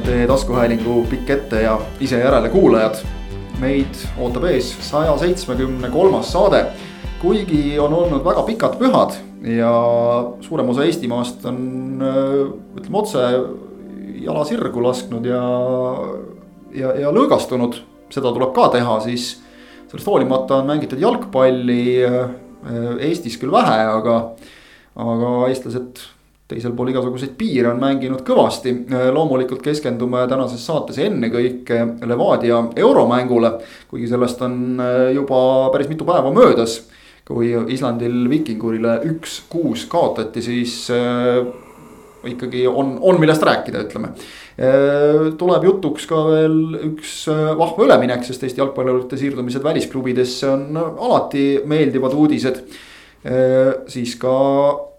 Sokkerneti taskuhäälingu pikk ette ja ise järele kuulajad. meid ootab ees saja seitsmekümne kolmas saade. kuigi on olnud väga pikad pühad ja suurem osa Eestimaast on ütleme otse jala sirgu lasknud ja, ja, ja lõõgastunud, seda tuleb ka teha, siis sellest hoolimata on mängitud jalgpalli Eestis küll vähe, aga, aga eestlased teisel pool igasuguseid piire on mänginud kõvasti. loomulikult keskendume tänases saates ennekõike Levadia euromängule, kuigi sellest on juba päris mitu päeva möödas. kui Islandil Vikingurile üks-kuus kaotati, siis ikkagi on, on millest rääkida, ütleme. tuleb jutuks ka veel üks vahva üleminek, sest Eesti jalgpallurite siirdumised välisklubidesse on alati meeldivad uudised. siis ka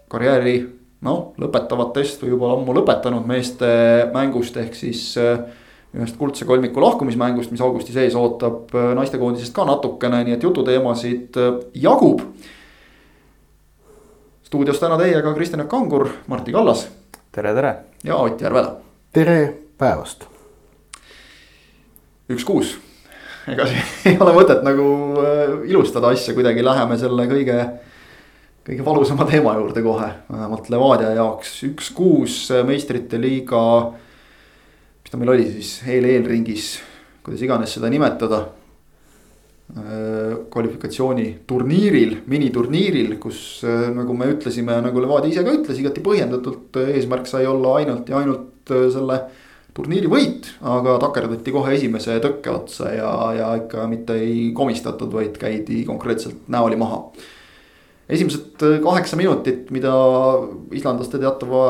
karjääri noh, lõpetavatest või juba ammu lõpetanud meeste mängust ehk siis ühest kuldse kolmiku lahkumismängust, mis augusti sees ootab naistekoondisest ka natukene, nii et jututeemasid jagub. stuudios täna teiega Kristjan Kangur, Martti Kallas. tere, tere. ja Ott Järvela. tere päevast. üks-kuus, ega siin ei ole mõtet nagu ilustada asja, kuidagi läheme selle kõige kõige valusama teema juurde kohe, vähemalt Levadia jaoks üks-kuus meistrite liiga. mis ta meil oli siis eel-eelringis, kuidas iganes seda nimetada. kvalifikatsiooniturniiril, miniturniiril, kus nagu me ütlesime, nagu Levadia ise ka ütles, igati põhjendatult eesmärk sai olla ainult ja ainult selle turniiri võit, aga takerduti kohe esimese tõkke otsa ja, ja ikka mitte ei komistatud, vaid käidi konkreetselt näoli maha esimesed kaheksa minutit, mida islandlaste teatava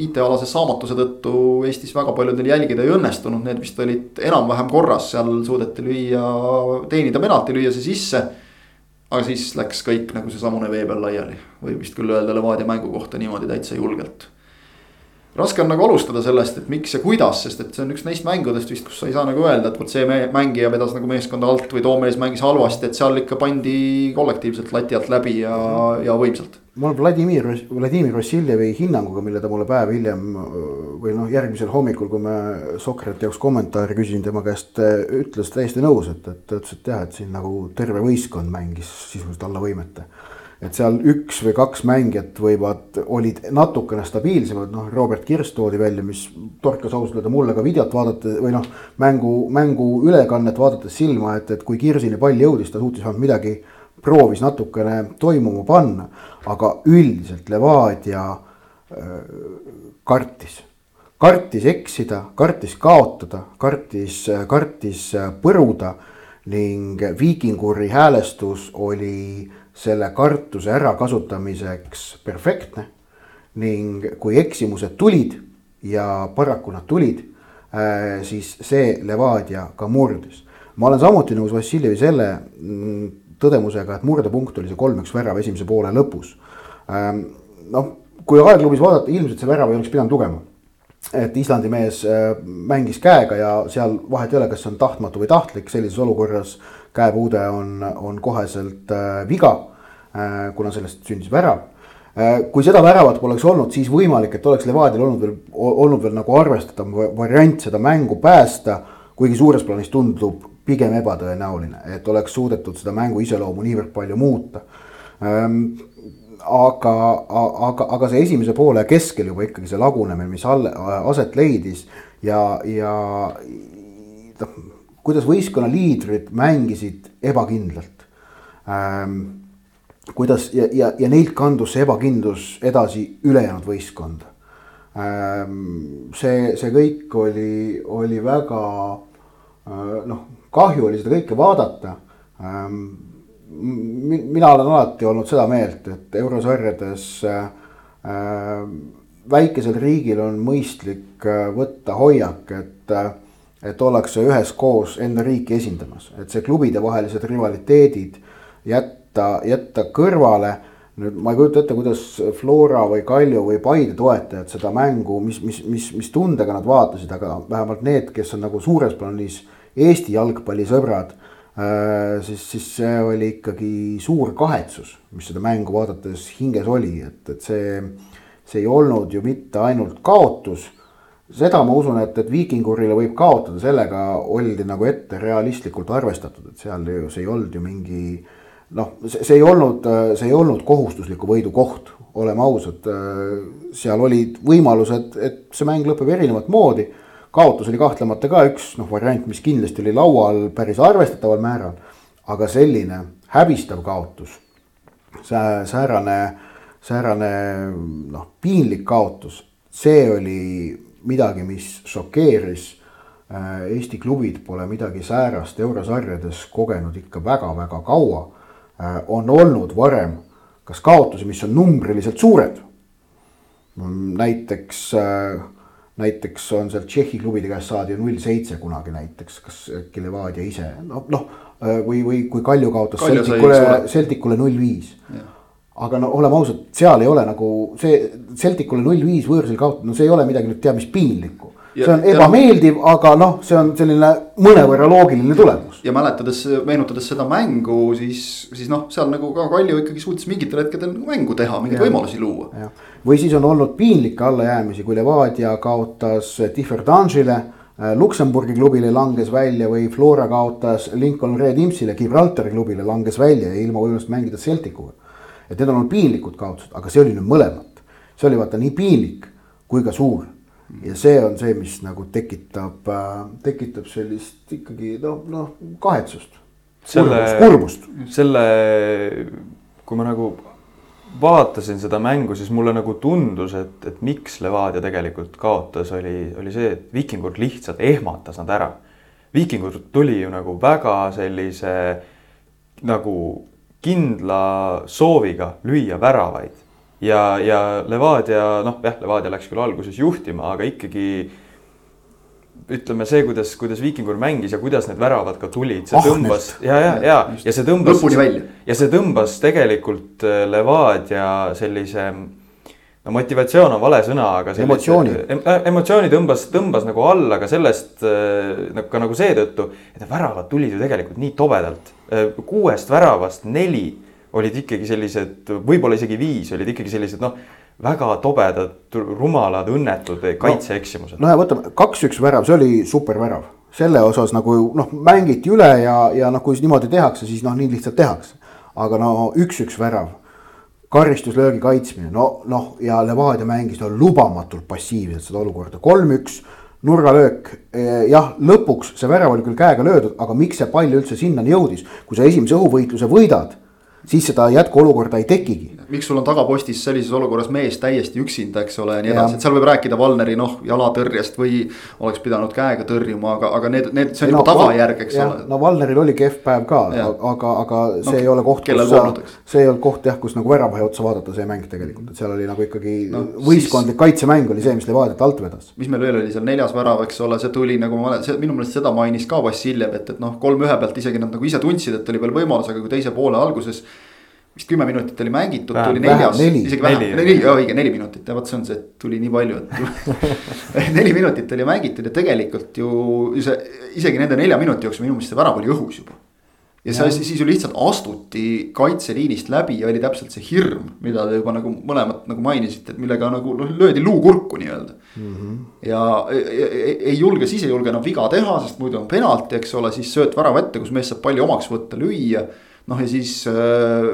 IT-alase saamatuse tõttu Eestis väga paljudel jälgida ei õnnestunud, need vist olid enam-vähem korras, seal suudeti lüüa, teenida penalti, lüüa see sisse. aga siis läks kõik nagu seesamune vee peal laiali, võib vist küll öelda Levadia mängu kohta niimoodi täitsa julgelt raske on nagu alustada sellest, et miks ja kuidas, sest et see on üks neist mängudest vist, kus sa ei saa nagu öelda, et vot see mängija vedas nagu meeskonda alt või too mees mängis halvasti, et seal ikka pandi kollektiivselt lati alt läbi ja, ja võimsalt. ma olen Vladimir, Vladimir Vassiljevi hinnanguga, mille ta mulle päev hiljem või noh, järgmisel hommikul, kui me Sokrati jaoks kommentaari küsisin tema käest, ütles täiesti nõus, et, et ta ütles, et jah, et siin nagu terve võistkond mängis sisuliselt alla võimete et seal üks või kaks mängijat võivad, olid natukene stabiilsemad, noh, Robert Kirst toodi välja, mis torkas ausalt öelda mulle ka videot vaadates või noh, mängu, mängu ülekannet vaadates silma, et, et kui Kirsini pall jõudis, ta suutis vähemalt midagi, proovis natukene toimuma panna, aga üldiselt Levadia äh, kartis. Kartis eksida, kartis kaotada, kartis, kartis põruda ning viikinguri häälestus oli selle kartuse ärakasutamiseks perfektne. ning kui eksimused tulid ja paraku nad tulid, äh, siis see Levadia ka murdis. ma olen samuti nõus Vassiljevi selle mm, tõdemusega, et murdepunkt oli see kolm-üks värav esimese poole lõpus. Ähm, noh, kui aegklubis vaadata, ilmselt see värav ei oleks pidanud lugema et Islandi mees äh, mängis käega ja seal vahet ei ole, kas see on tahtmatu või tahtlik, sellises olukorras käepuude on, on koheselt äh, viga äh,. kuna sellest sündis värav kui seda väravat poleks olnud, siis võimalik, et oleks Levadial olnud veel, olnud veel nagu arvestatav variant seda mängu päästa. kuigi suures plaanis tundub pigem ebatõenäoline, et oleks suudetud seda mängu iseloomu niivõrd palju muuta ähm, aga, aga, aga see esimese poole keskel juba ikkagi see lagunemine, mis all, aset leidis ja, ja noh, kuidas võistkonna liidrid mängisid ebakindlalt ähm,. kuidas ja, ja, ja neilt kandus see ebakindlus edasi ülejäänud võistkonda ähm,. see, see kõik oli, oli väga äh, noh, kahju oli seda kõike vaadata ähm, mina olen alati olnud seda meelt, et eurosarjades äh, äh, väikesel riigil on mõistlik äh, võtta hoiak, et et ollakse üheskoos enda riiki esindamas, et see klubidevahelised rivaliteedid jätta, jätta kõrvale. nüüd ma ei kujuta ette, kuidas Flora või Kalju või Paide toetajad seda mängu, mis, mis, mis, mis tundega nad vaatasid, aga vähemalt need, kes on nagu suures plaanis Eesti jalgpallisõbrad Äh, siis, siis see oli ikkagi suur kahetsus, mis seda mängu vaadates hinges oli, et, et see, see ei olnud ju mitte ainult kaotus. seda ma usun, et, et viikingurile võib kaotada, sellega oldi nagu ette realistlikult arvestatud, et seal ju see ei olnud ju mingi noh, see ei olnud, see ei olnud kohustusliku võidu koht, oleme ausad. seal olid võimalused, et see mäng lõpeb erinevat moodi. Kaotus oli kahtlemata ka üks noh, variant, mis kindlasti oli laual päris arvestataval määral. aga selline häbistav kaotus, säärane, säärane noh, piinlik kaotus, see oli midagi, mis šokeeris. Äh, Eesti klubid pole midagi säärast eurosarjades kogenud ikka väga-väga kaua. Äh, on olnud varem kas kaotusi, mis on numbriliselt suured. näiteks, äh, näiteks on sealt Tšehhi klubide käest saadi null seitse kunagi näiteks, kas äkki Levadia ise, noh, noh või, või kui Kalju kaotas Kalju Celticule, Celticule null viis aga no oleme ausad, seal ei ole nagu see Celticule null viis võõrsil kaotada, no see ei ole midagi nüüd teab mis piinlikku. see on ebameeldiv, aga noh, see on selline mõnevõrra loogiline tulemus. ja mäletades, meenutades seda mängu, siis, siis noh, seal nagu ka Kalju ikkagi suutis mingitel hetkedel mängu teha, mingeid võimalusi luua. Või siis on olnud piinlikke allajäämisi, kui Levadia kaotas Differdange'ile äh, Luksemburgi klubile langes välja või Flora kaotas Lincoln Red Imsile, Gibraltari klubile langes välja ja ilma võimalust mängida Celticuga et need on olnud piinlikud kaotused, aga see oli nüüd mõlemat. see oli vaata nii piinlik kui ka suur. ja see on see, mis nagu tekitab äh,, tekitab sellist ikkagi noh, noh kahetsust. selle, selle, kui ma nagu vaatasin seda mängu, siis mulle nagu tundus, et, et miks Levadia tegelikult kaotas, oli, oli see, et Viikingur lihtsalt ehmatas nad ära. Viikingur tuli ju nagu väga sellise nagu kindla sooviga lüüa väravaid ja, ja Levadia, noh jah, Levadia läks küll alguses juhtima, aga ikkagi ütleme see, kuidas, kuidas Viikingur mängis ja kuidas need väravad ka tulid, see ah, tõmbas ja, ja, ja, ja see tõmbas. ja see tõmbas tegelikult äh, Levadia sellise no motivatsioon on vale sõna, aga. emotsiooni em,. emotsiooni tõmbas, tõmbas nagu alla ka sellest äh, ka nagu seetõttu, et need väravad tulid ju tegelikult nii tobedalt Äh, kuuest väravast neli olid ikkagi sellised, võib-olla isegi viis olid ikkagi sellised noh, väga tobedad, rumalad, õnnetud kaitseeksimused. no ja võtame kaks-üks värav, see oli supervärav, selle osas nagu noh, mängiti üle ja, ja noh, kui niimoodi tehakse, siis noh, nii lihtsalt tehakse. aga no üks-üks värav, karistuslöögi kaitsmine, no noh, ja Levadia mängis no lubamatult passiivselt seda olukorda, kolm-üks nurgalöök, eh, jah, lõpuks see värav oli küll käega löödud, aga miks see pall üldse sinnani jõudis, kui sa esimese õhuvõitluse võidad siis seda jätkuolukorda ei tekigi. Miks sul on tagapostis sellises olukorras mees täiesti üksinda, eks ole, ja nii edasi, et seal võib rääkida Valneri noh, jalatõrjest või oleks pidanud käega tõrjuma, aga, aga need, need, see on no, juba tagajärg, eks ja, ole. no Valneril oli kehv päev ka, aga, aga see no, ei ole koht, kus sa, see ei olnud koht jah, kus nagu väravahe otsa vaadata, see mäng tegelikult, et seal oli nagu ikkagi no, võistkondlik siis... kaitsemäng oli see, mis Levadiat alt vedas. mis meil veel oli seal neljas värav, eks ole, see tuli nagu ma, see minu meelest seda mainis ka Vassiljev, et, et noh, kolm ühe pealt isegi nad nagu ise tundsid, et oli veel võimalus, aga kui teise poole alguses vist kümme minutit oli mängitud, tuli neljas, isegi vähem, neli, õige neli minutit ja vot see on see, et tuli nii palju, et neli minutit oli mängitud ja tegelikult ju see isegi nende nelja minuti jooksul minu meelest see värav oli õhus juba. ja see, siis ju lihtsalt astuti kaitseliinist läbi ja oli täpselt see hirm, mida te juba nagu mõlemad nagu mainisite, et millega nagu noh löödi luu kurku nii-öelda mm. -hmm. ja ei, ei julge, siis ei julge enam viga teha, sest muidu on penalti, eks ole, siis sööt värava ette, kus mees saab palli omaks võtta, lüüa. noh ja siis äh,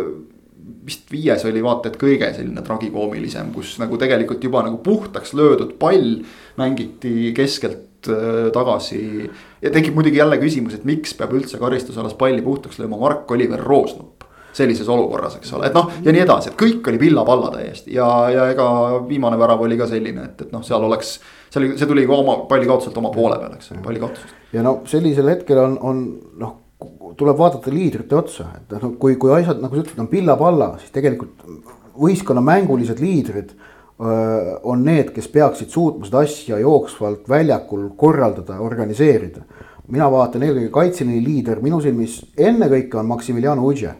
vist viies oli vaata et kõige selline tragikoomilisem, kus nagu tegelikult juba nagu puhtaks löödud pall mängiti keskelt äh, tagasi. ja tekib muidugi jälle küsimus, et miks peab üldse karistusalas palli puhtaks lööma Mark-Oliver Roosnup sellises olukorras, eks ole, et noh, ja nii edasi, et kõik oli pilla-palla täiesti ja, ja ega viimane värav oli ka selline, et, et noh, seal oleks. see oli, see tuli ka oma palli kaotuselt oma poole peal, eks ole, palli kaotusest. ja no sellisel hetkel on, on noh tuleb vaadata liidrite otsa, et noh, kui, kui asjad nagu sa ütled, on pilla-palla, siis tegelikult võistkonna mängulised liidrid öö, on need, kes peaksid suutma seda asja jooksvalt väljakul korraldada, organiseerida. mina vaatan eelkõige kaitseliini liider, minu silmis ennekõike on Maximiliano Udže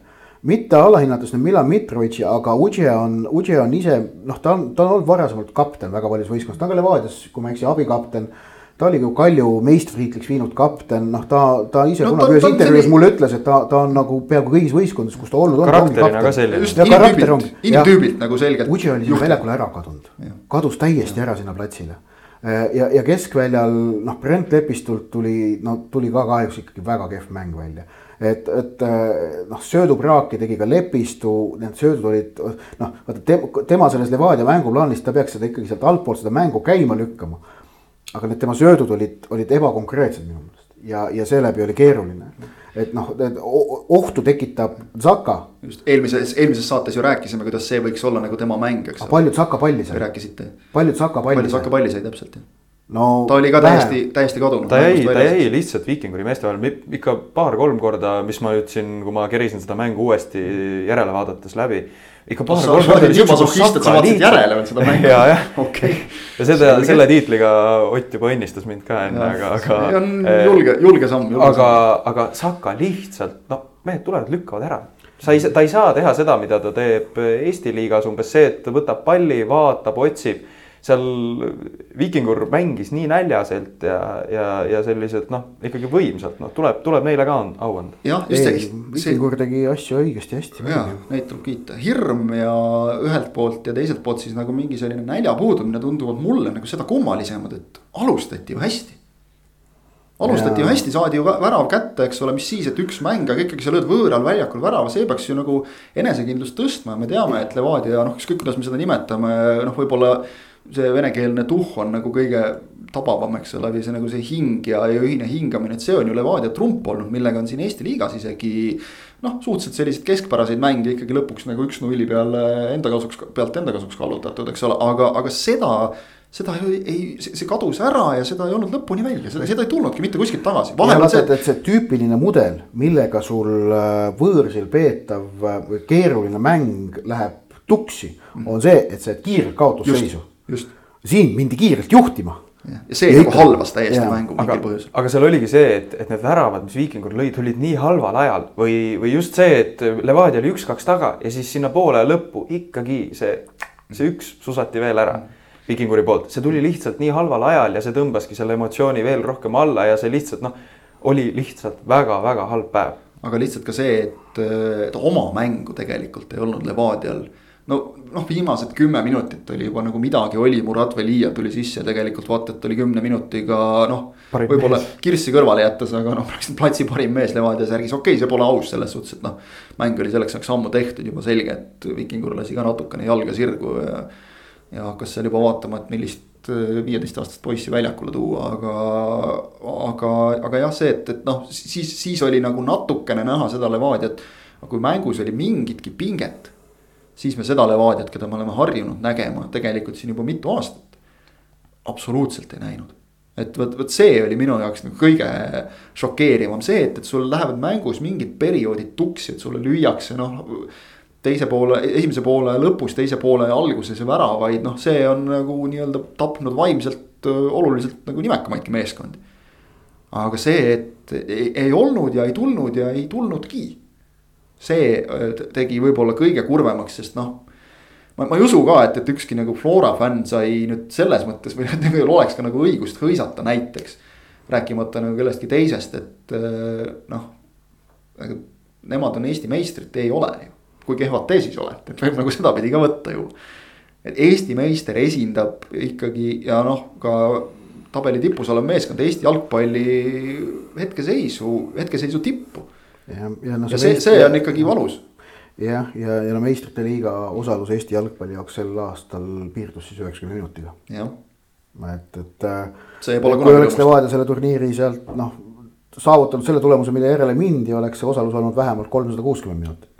mitte alahinnates nüüd Milan Mitrovitši, aga Udže on, Udže on ise noh, ta on, ta on olnud varasemalt kapten väga paljus võistkonnas, ta on ka Levadias, kui ma ei eksi, abikapten ta oli ju Kalju meistritiitliks viinud kapten, noh, ta, ta ise no, kunagi ühes intervjuus mulle ütles, et ta, ta on nagu peaaegu kõigis võistkondades, kus ta olnud on. karakterina ka selline. just inimtüübilt, inimtüübilt nagu selgelt. Uji oli sinna väljakule ära kadunud, kadus täiesti ära sinna platsile ja, ja keskväljal noh, Brent Lepistult tuli, no tuli ka kahjuks ikkagi väga kehv mäng välja et, et noh, söödupraaki tegi ka Lepistu, need söödud olid noh, vaata tema, tema selles Levadia mänguplaanis, ta peaks seda ikkagi sealt altpoolt seda mängu käima lükkama. Aga need tema söödud olid, olid ebakonkreetsed minu meelest ja, ja seeläbi oli keeruline. et noh, ohtu tekitab Zaka. just eelmises, eelmises saates ju rääkisime, kuidas see võiks olla nagu tema mäng, eks. paljud Zaka palli sai. rääkisite. paljud Zaka palli sai. paljud Zaka palli sai täpselt jah no ta oli ka täiesti, täiesti kadunud. ta jäi, ta jäi lihtsalt Viikinguri meeste vahel ikka paar-kolm korda, mis ma ütlesin, kui ma kerisin seda mängu uuesti järele vaadates läbi. Ikka paar-kolm korda. juba sohhist, et sa vaatasid järele veel seda mängu. ja, jah, okei ja seda, selle tiitliga Ott juba õnnistas mind ka enne, aga, aga. see on julge, julge samm. aga, aga Saka lihtsalt, noh, mehed tulevad, lükkavad ära sa ei, ta ei saa teha seda, mida ta teeb Eesti liigas umbes see, et võtab palli, vaatab, otsib seal Viikingur mängis nii näljaselt ja, ja, ja selliselt noh, ikkagi võimsalt, noh, tuleb, tuleb neile ka au anda. jah, just see. Viikingur tegi asju õigesti hästi. ja, neid tuleb kiita, hirm ja ühelt poolt ja teiselt poolt siis nagu mingi selline nälja puudumine tunduvad mulle nagu seda kummalisemad, et alustati ju hästi alustati ju hästi, saadi ju värav kätte, eks ole, mis siis, et üks mäng, aga ikkagi sa lööd võõral väljakul värava, see peaks ju nagu enesekindlust tõstma ja me teame, et Levadia noh, ükskõik kuidas me seda nimetame, noh, võib-olla see venekeelne tuhh on nagu kõige tabavam, eks ole, või see nagu see hing ja, ja ühine hingamine, et see on ju Levadia trump olnud, millega on siin Eesti liigas isegi. noh, suhteliselt selliseid keskpäraseid mänge ikkagi lõpuks nagu üks-nulli peale enda kasuks, pealt enda kasuks kallutatud, eks ole, aga, aga seda seda ju ei, see kadus ära ja seda ei olnud lõpuni välja, seda, seda ei tulnudki mitte kuskilt tagasi. see. et see tüüpiline mudel, millega sul äh, võõrsil peetav äh, keeruline mäng läheb tuksi, on see, et sa jääd kiirelt kaotusseisu. Siin mindi kiirelt juhtima. ja see ja nagu halvas täiesti ja. mängu mingil põhjusel. aga seal oligi see, et, et need väravad, mis Viikingur lõid, olid nii halval ajal või, või just see, et Levadia oli üks-kaks taga ja siis sinna poole lõppu ikkagi see, see üks susati veel ära. Viikinguri poolt, see tuli lihtsalt nii halval ajal ja see tõmbaski selle emotsiooni veel rohkem alla ja see lihtsalt noh, oli lihtsalt väga-väga halb päev. aga lihtsalt ka see, et, et oma mängu tegelikult ei olnud Levadial no noh, viimased kümme minutit oli juba nagu midagi oli, Murat Velia tuli sisse ja tegelikult vaata, et oli kümne minutiga noh. võib-olla Kirssi kõrvale jättes, aga noh, platsi parim mees Levadia särgis, okei okay,, see pole aus selles suhtes, et noh. mäng oli selleks ajaks ammu tehtud juba selge, et Vikingur lasi ka natukene jalga sirgu ja. ja hakkas seal juba vaatama, et millist äh, viieteistaastast poissi väljakule tuua, aga, aga, aga jah, see, et, et noh, siis, siis oli nagu natukene näha seda Levadiat. kui mängus oli mingitki pinget siis me seda Levadiat, keda me oleme harjunud nägema tegelikult siin juba mitu aastat, absoluutselt ei näinud. et vot, vot see oli minu jaoks nagu kõige šokeerivam see, et, et sul lähevad mängus mingid perioodid tuksi, et sulle lüüakse noh. teise poole, esimese poole lõpus, teise poole alguses ja väravaid, noh, see on nagu nii-öelda tapnud vaimselt oluliselt nagu nimekamaidki meeskondi. aga see, et ei, ei olnud ja ei tulnud ja ei tulnudki see äh, tegi võib-olla kõige kurvemaks, sest noh. ma, ma ei usu ka, et, et ükski nagu Flora fänn sai nüüd selles mõttes või neil oleks ka nagu õigust hõisata näiteks. rääkimata nagu kellestki teisest, et äh, noh. Nemad on Eesti meistrid, te ei ole ju. kui kehvad te siis olete, et võib nagu sedapidi ka võtta ju. et Eesti meister esindab ikkagi ja noh, ka tabeli tipus olev meeskond Eesti jalgpalli hetkeseisu, hetkeseisu tippu ja, ja noh. ja see, see on ikkagi valus. jah, ja, ja, ja no meistrite liiga osalus Eesti jalgpalli jaoks sel aastal piirdus siis üheksakümne minutiga. et, et. see pole kunagi. kui oleks Levadia selle turniiri sealt noh, saavutanud selle tulemuse, mille järele mindi, oleks see osalus olnud vähemalt kolmsada kuuskümmend minutit.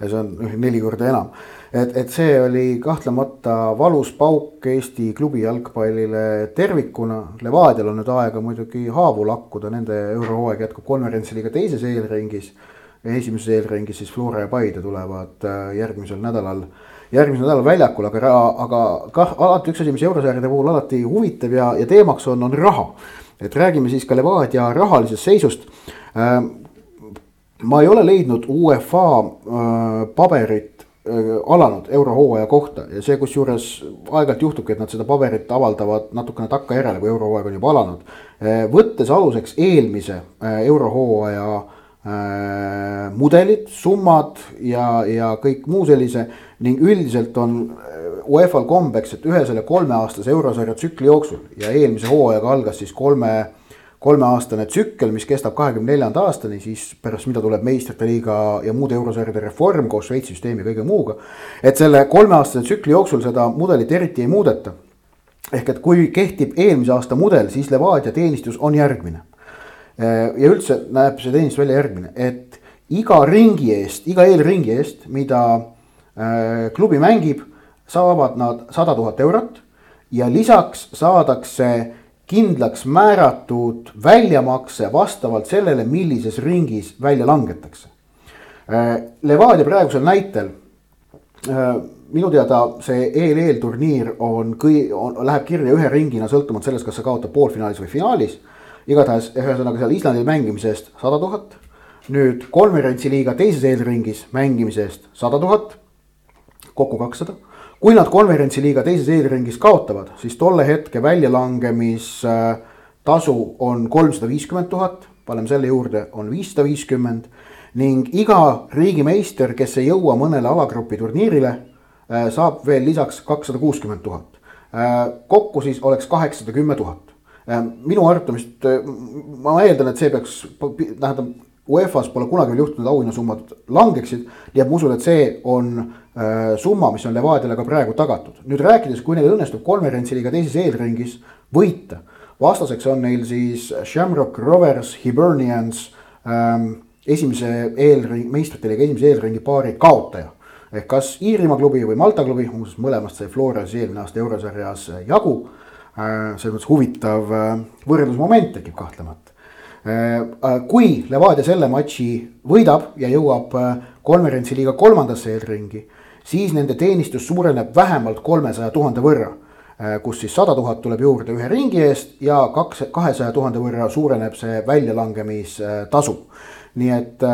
Ja see on neli korda enam et, et see oli kahtlemata valus pauk Eesti klubi jalgpallile tervikuna. Levadial on nüüd aega muidugi haavu lakkuda, nende eurohooaeg jätkub konverentsiliiga teises eelringis. esimeses eelringis siis Flora ja Paide tulevad äh, järgmisel nädalal, järgmisel nädalal väljakul, aga, aga kah alati üks asi, mis eurosarjade puhul alati huvitab ja, ja teemaks on, on raha. et räägime siis ka Levadia rahalisest seisust äh, ma ei ole leidnud UEFA äh, paberit Äh, alanud eurohooaja kohta ja see, kusjuures aeg-ajalt juhtubki, et nad seda paberit avaldavad natukene takkajärele, kui eurohooaeg on juba alanud. Äh, võttes aluseks eelmise eurohooaja mudelid, summad ja, ja kõik muu sellise. ning üldiselt on UEFA-l kombeks, et ühe selle kolmeaastase eurosarja tsükli jooksul ja eelmise hooajaga algas siis kolme kolmeaastane tsükkel, mis kestab kahekümne neljanda aastani, siis pärast mida tuleb meistrite liiga ja muude eurosarjade reform koos Šveitsi süsteemi ja kõige muuga. et selle kolmeaastase tsükli jooksul seda mudelit eriti ei muudeta. ehk et kui kehtib eelmise aasta mudel, siis Levadia teenistus on järgmine. ja üldse näeb see teenistus välja järgmine, et iga ringi eest, iga eelringi eest, mida äh, klubi mängib, saavad nad sada tuhat eurot ja lisaks saadakse kindlaks määratud väljamakse vastavalt sellele, millises ringis välja langetakse. Äh, Levadia praegusel näitel, äh, minu teada see EL-EL turniir on kõi-, on, läheb kirja ühe ringina, sõltumata sellest, kas sa kaotad poolfinaalis või finaalis. igatahes, ühesõnaga seal Islandil mängimise eest sada tuhat. nüüd konverentsiliiga teises eelringis mängimise eest sada tuhat, kokku kakssada kui nad konverentsiliiga teises eelringis kaotavad, siis tolle hetke väljalangemistasu on kolmsada viiskümmend tuhat, paneme selle juurde, on viissada viiskümmend ning iga riigimeister, kes ei jõua mõnele alagrupi turniirile, äh, saab veel lisaks kakssada kuuskümmend tuhat. Äh, kokku siis oleks kaheksasada kümme tuhat. Äh, minu arvatamist, ma eeldan, et see peaks, tähendab UEFA-s pole kunagi veel juhtunud, auhinnasummad langeksid. et ma usun, et see on summa, mis on Levadiale ka praegu tagatud. nüüd rääkides, kui neil õnnestub konverentsiliiga teises eelringis võita. vastaseks on neil siis Shamrock Rovers, Hibernians ähm,. esimese eelring, meistrite liiga esimese eelringi paari kaotaja. ehk kas Iirimaa klubi või Malta klubi, muuseas mõlemast sai Flores eelmine aasta eurosarjas jagu äh,. selles mõttes huvitav äh, võrdlusmoment tekib kahtlemata Äh, äh, kui Levadia selle matši võidab ja jõuab äh, konverentsiliiga kolmandasse eelringi, siis nende teenistus suureneb vähemalt kolmesaja tuhande võrra. kus siis sada tuhat tuleb juurde ühe ringi eest ja kaks, kahesaja tuhande võrra suureneb see väljalangemistasu. nii et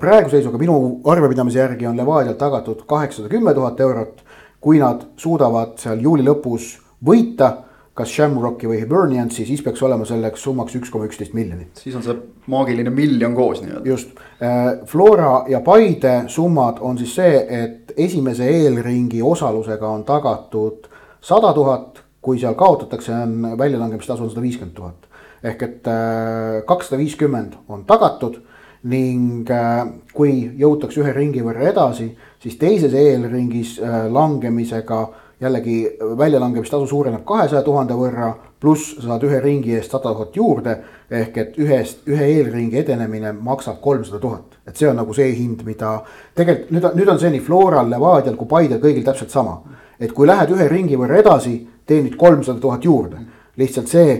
praeguse seisuga minu arvepidamise järgi on Levadial tagatud kaheksasada kümme tuhat eurot. kui nad suudavad seal juuli lõpus võita kas Shamrocki või Hiberniansi, siis peaks olema selleks summaks üks koma üksteist miljonit. siis on see maagiline miljon koos nii-öelda. just, äh, Flora ja Paide summad on siis see, et esimese eelringi osalusega on tagatud sada tuhat, kui seal kaotatakse, on väljalangemistasu on sada viiskümmend tuhat. ehk et äh, kakssada viiskümmend on tagatud ning äh, kui jõutakse ühe ringi võrra edasi, siis teises eelringis langemisega jällegi väljalangemistasu suureneb kahesaja tuhande võrra, pluss saad ühe ringi eest sada tuhat juurde. ehk et ühest, ühe eelringi edenemine maksab kolmsada tuhat, et see on nagu see hind, mida tegelikult nüüd on, nüüd on see nii Floral, Levadial kui Paidel kõigil täpselt sama. et kui lähed ühe ringi võrra edasi, teenid kolmsada tuhat juurde, lihtsalt see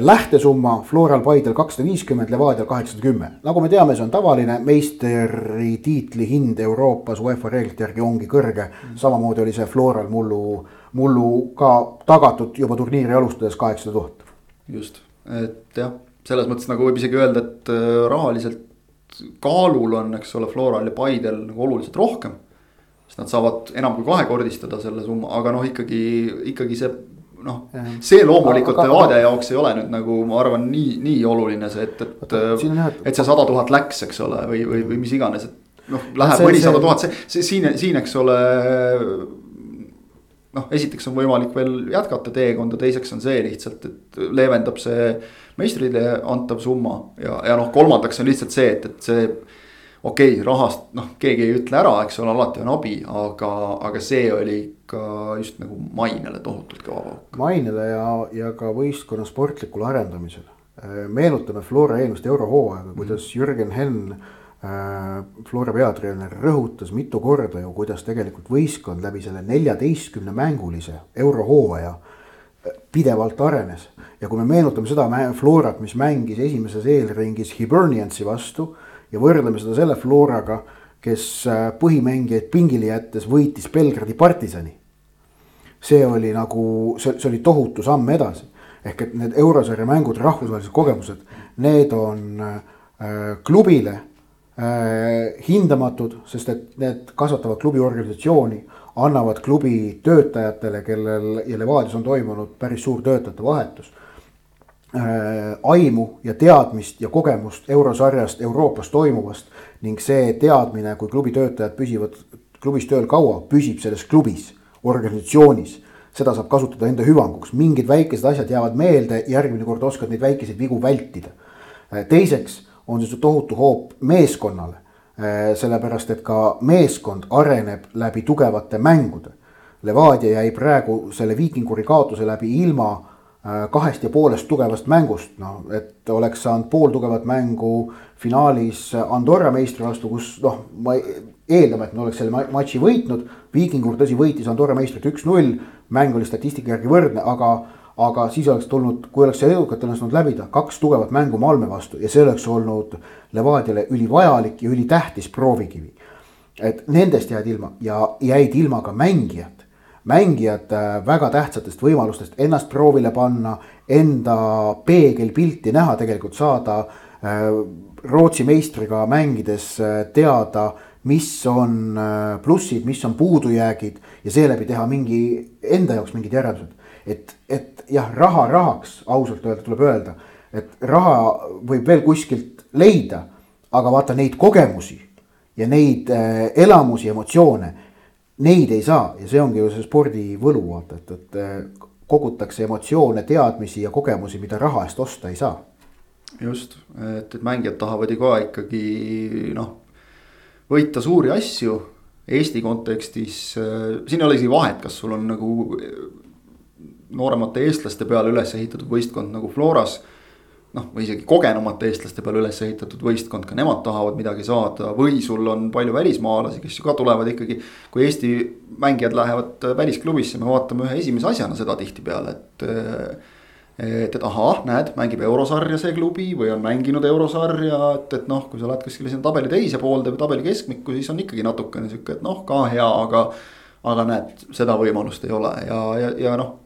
lähtesumma Floral Paidel kakssada viiskümmend, Levadial kaheksasada kümme. nagu me teame, see on tavaline meistritiitli hind Euroopas UEFA reeglite järgi ongi kõrge. samamoodi oli see Floral mullu, mullu ka tagatud juba turniiri alustades kaheksasada tuhat. just, et jah, selles mõttes nagu võib isegi öelda, et äh, rahaliselt kaalul on, eks ole, Floral ja Paidel nagu oluliselt rohkem. sest nad saavad enam kui kahekordistada selle summa, aga noh, ikkagi, ikkagi see noh, see loomulikult Levadia jaoks ei ole nüüd nagu ma arvan, nii, nii oluline see, et, et. et see sada tuhat läks, eks ole, või, või, või mis iganes, et noh, läheb mõnisada tuhat, see, see siin, siin, eks ole. noh, esiteks on võimalik veel jätkata teekonda, teiseks on see lihtsalt, et leevendab see meistrile antav summa ja, ja noh, kolmandaks on lihtsalt see, et, et see okei okay,, rahast noh, keegi ei ütle ära, eks ole, alati on abi, aga, aga see oli ikka just nagu mainele tohutult kõva pauk. mainele ja, ja ka võistkonna sportlikule arendamisele. meenutame Flora eelmist eurohooaega, kuidas mm. Jürgen Henn äh,, Flora peatreener, rõhutas mitu korda ju, kuidas tegelikult võistkond läbi selle neljateistkümne mängulise eurohooaja äh, pidevalt arenes. ja kui me meenutame seda Florat, mis mängis esimeses eelringis Hiberniansi vastu ja võrdleme seda selle Floraga, kes äh, põhimängijaid pingile jättes võitis Belgradi partisani. see oli nagu, see, see oli tohutu samm edasi. ehk et need eurosarja mängud, rahvusvahelised kogemused, need on äh, klubile äh, hindamatud, sest et need kasvatavad klubi organisatsiooni, annavad klubi töötajatele, kellel ja Levadias on toimunud päris suur töötajate vahetus aimu ja teadmist ja kogemust eurosarjast, Euroopas toimuvast ning see teadmine, kui klubi töötajad püsivad klubis tööl kaua, püsib selles klubis, organisatsioonis seda saab kasutada enda hüvanguks, mingid väikesed asjad jäävad meelde, järgmine kord oskad neid väikeseid vigu vältida. teiseks on see tohutu hoop meeskonnale, sellepärast et ka meeskond areneb läbi tugevate mängude. Levadia jäi praegu selle viikinguri kaotuse läbi ilma kahest ja poolest tugevast mängust, noh, et oleks saanud pooltugevat mängu finaalis Andorra meistri vastu, kus noh, ma eeldame, et me oleks selle matši võitnud. Viikingur tõsi võitis Andorra meistrit üks-null, mäng oli statistika järgi võrdne, aga, aga siis oleks tulnud, kui oleks see edukalt õnnestunud läbida, kaks tugevat mängu Malme vastu ja see oleks olnud Levadiale ülivajalik ja ülitähtis proovikivi. et nendest jäid ilma ja jäid ilma ka mängijad, mängijad äh, väga tähtsatest võimalustest ennast proovile panna, enda peegelpilti näha, tegelikult saada äh, Rootsi meistriga mängides äh, teada mis on plussid, mis on puudujäägid ja seeläbi teha mingi enda jaoks mingid järeldused. et, et jah, raha rahaks, ausalt öelda tuleb öelda, et raha võib veel kuskilt leida, aga vaata neid kogemusi ja neid elamusi, emotsioone, neid ei saa ja see ongi ju see spordi võlu, vaata, et, et äh, kogutakse emotsioone, teadmisi ja kogemusi, mida raha eest osta ei saa. just, et, et mängijad tahavad ju ka ikkagi noh võita suuri asju Eesti kontekstis, äh, siin ei ole isegi vahet, kas sul on nagu äh, nooremate eestlaste peale üles ehitatud võistkond nagu Floras. Noh, või isegi kogenumate eestlaste peale üles ehitatud võistkond, ka nemad tahavad midagi saada või sul on palju välismaalasi, kes ju ka tulevad ikkagi. kui Eesti mängijad lähevad välisklubisse, me vaatame ühe esimese asjana seda tihtipeale, et et, et ahah, näed, mängib eurosarja see klubi või on mänginud eurosarja, et, et noh, kui sa lähed kuskile sinna tabeli teise poolde või tabeli keskmikku, siis on ikkagi natukene sihuke, et noh, ka hea, aga. aga näed, seda võimalust ei ole ja, ja, ja noh,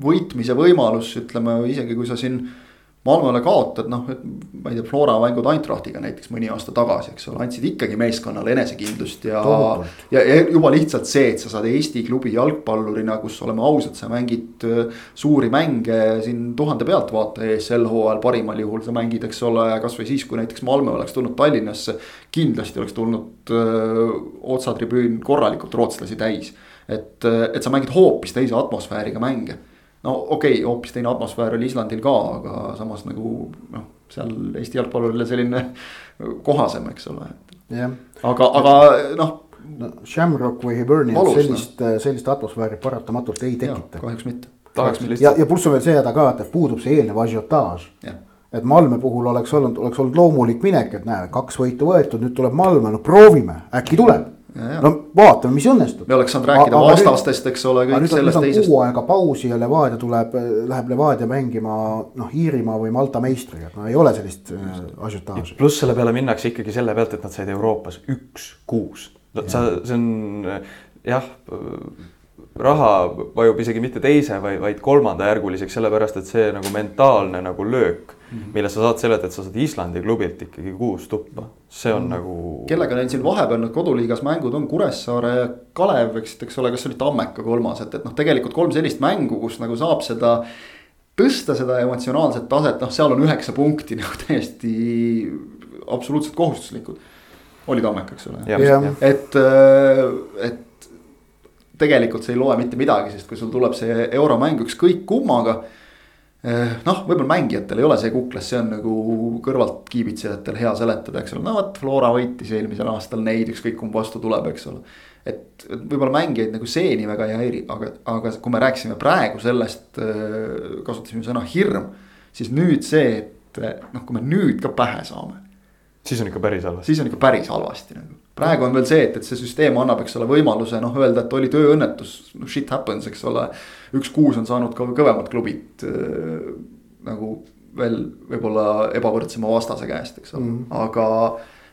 võitmise võimalus, ütleme isegi kui sa siin Malmöle kaotad, noh, ma ei tea, Flora mängud Eintrachtiga näiteks mõni aasta tagasi, eks ole, andsid ikkagi meeskonnale enesekindlust ja. ja, juba lihtsalt see, et sa saad Eesti klubi jalgpallurina, kus oleme ausad, sa mängid äh, suuri mänge siin tuhande pealtvaataja ees sel hooajal parimal juhul sa mängid, eks ole, kasvõi siis, kui näiteks Malmö oleks tulnud Tallinnasse. kindlasti oleks tulnud öö, äh, otsatribüün korralikult rootslasi täis, et, äh, et sa mängid hoopis teise atmosfääriga mänge no okei okay,, hoopis teine atmosfäär oli Islandil ka, aga samas nagu noh, seal Eesti jalgpallurile selline kohasem, eks ole. aga, aga noh no,. Shamrock või Hibernian sellist no., sellist atmosfääri paratamatult ei tekita. kahjuks mitte. ja, ja pluss on veel see häda ka, et puudub see eelnev ažiotaaž et Malme puhul oleks olnud, oleks olnud loomulik minek, et näe, kaks võitu võetud, nüüd tuleb Malme, no proovime, äkki tuleb no vaatame, mis õnnestub. me oleks saanud rääkida aga vastastest, eks ole, kõik sellest teisest. kuu aega pausi ja Levadia tuleb, läheb Levadia mängima noh, Iirimaa või Malta meistriga, no ei ole sellist äh, ažiotaaži. pluss selle peale minnakse ikkagi selle pealt, et nad said Euroopas üks-kuus. sa, see on jah raha vajub isegi mitte teise, vaid, vaid kolmandajärguliseks, sellepärast et see nagu mentaalne nagu löök. Mille sa saad sellelt, et sa saad Islandi klubilt ikkagi kuus tuppa, see on mm nagu. kellega neil siin vahepeal need koduliigas mängud on, Kuressaare ja Kalev, eks, eks ole, kas oli Tammeka kolmas, et, et noh, tegelikult kolm sellist mängu, kus nagu saab seda tõsta seda emotsionaalset taset, noh, seal on üheksa punkti nagu täiesti absoluutselt kohustuslikud. oli Tammeka, eks ole, et, et tegelikult see ei loe mitte midagi, sest kui sul tuleb see euromäng ükskõik kummaga. Eh, noh, võib-olla mängijatel ei ole see kuklas, see on nagu kõrvalt kiibitsejatel hea seletada, eks ole, no vot, Flora võitis eelmisel aastal neid, ükskõik kumb vastu tuleb, eks ole. et, võib-olla mängijaid nagu see nii väga ei häiri, aga, aga kui me rääkisime praegu sellest, eh, kasutasime sõna hirm. siis nüüd see, et noh, kui me nüüd ka pähe saame. Siis on ikka päris halvasti. siis on ikka päris halvasti nagu praegu on veel see, et, et see süsteem annab, eks ole, võimaluse noh, öelda, et oli tööõnnetus, no shit happens, eks ole. üks kuus on saanud ka kõvemad klubid äh, nagu veel võib-olla ebavõrdsema vastase käest, eks ole mm, -hmm. aga.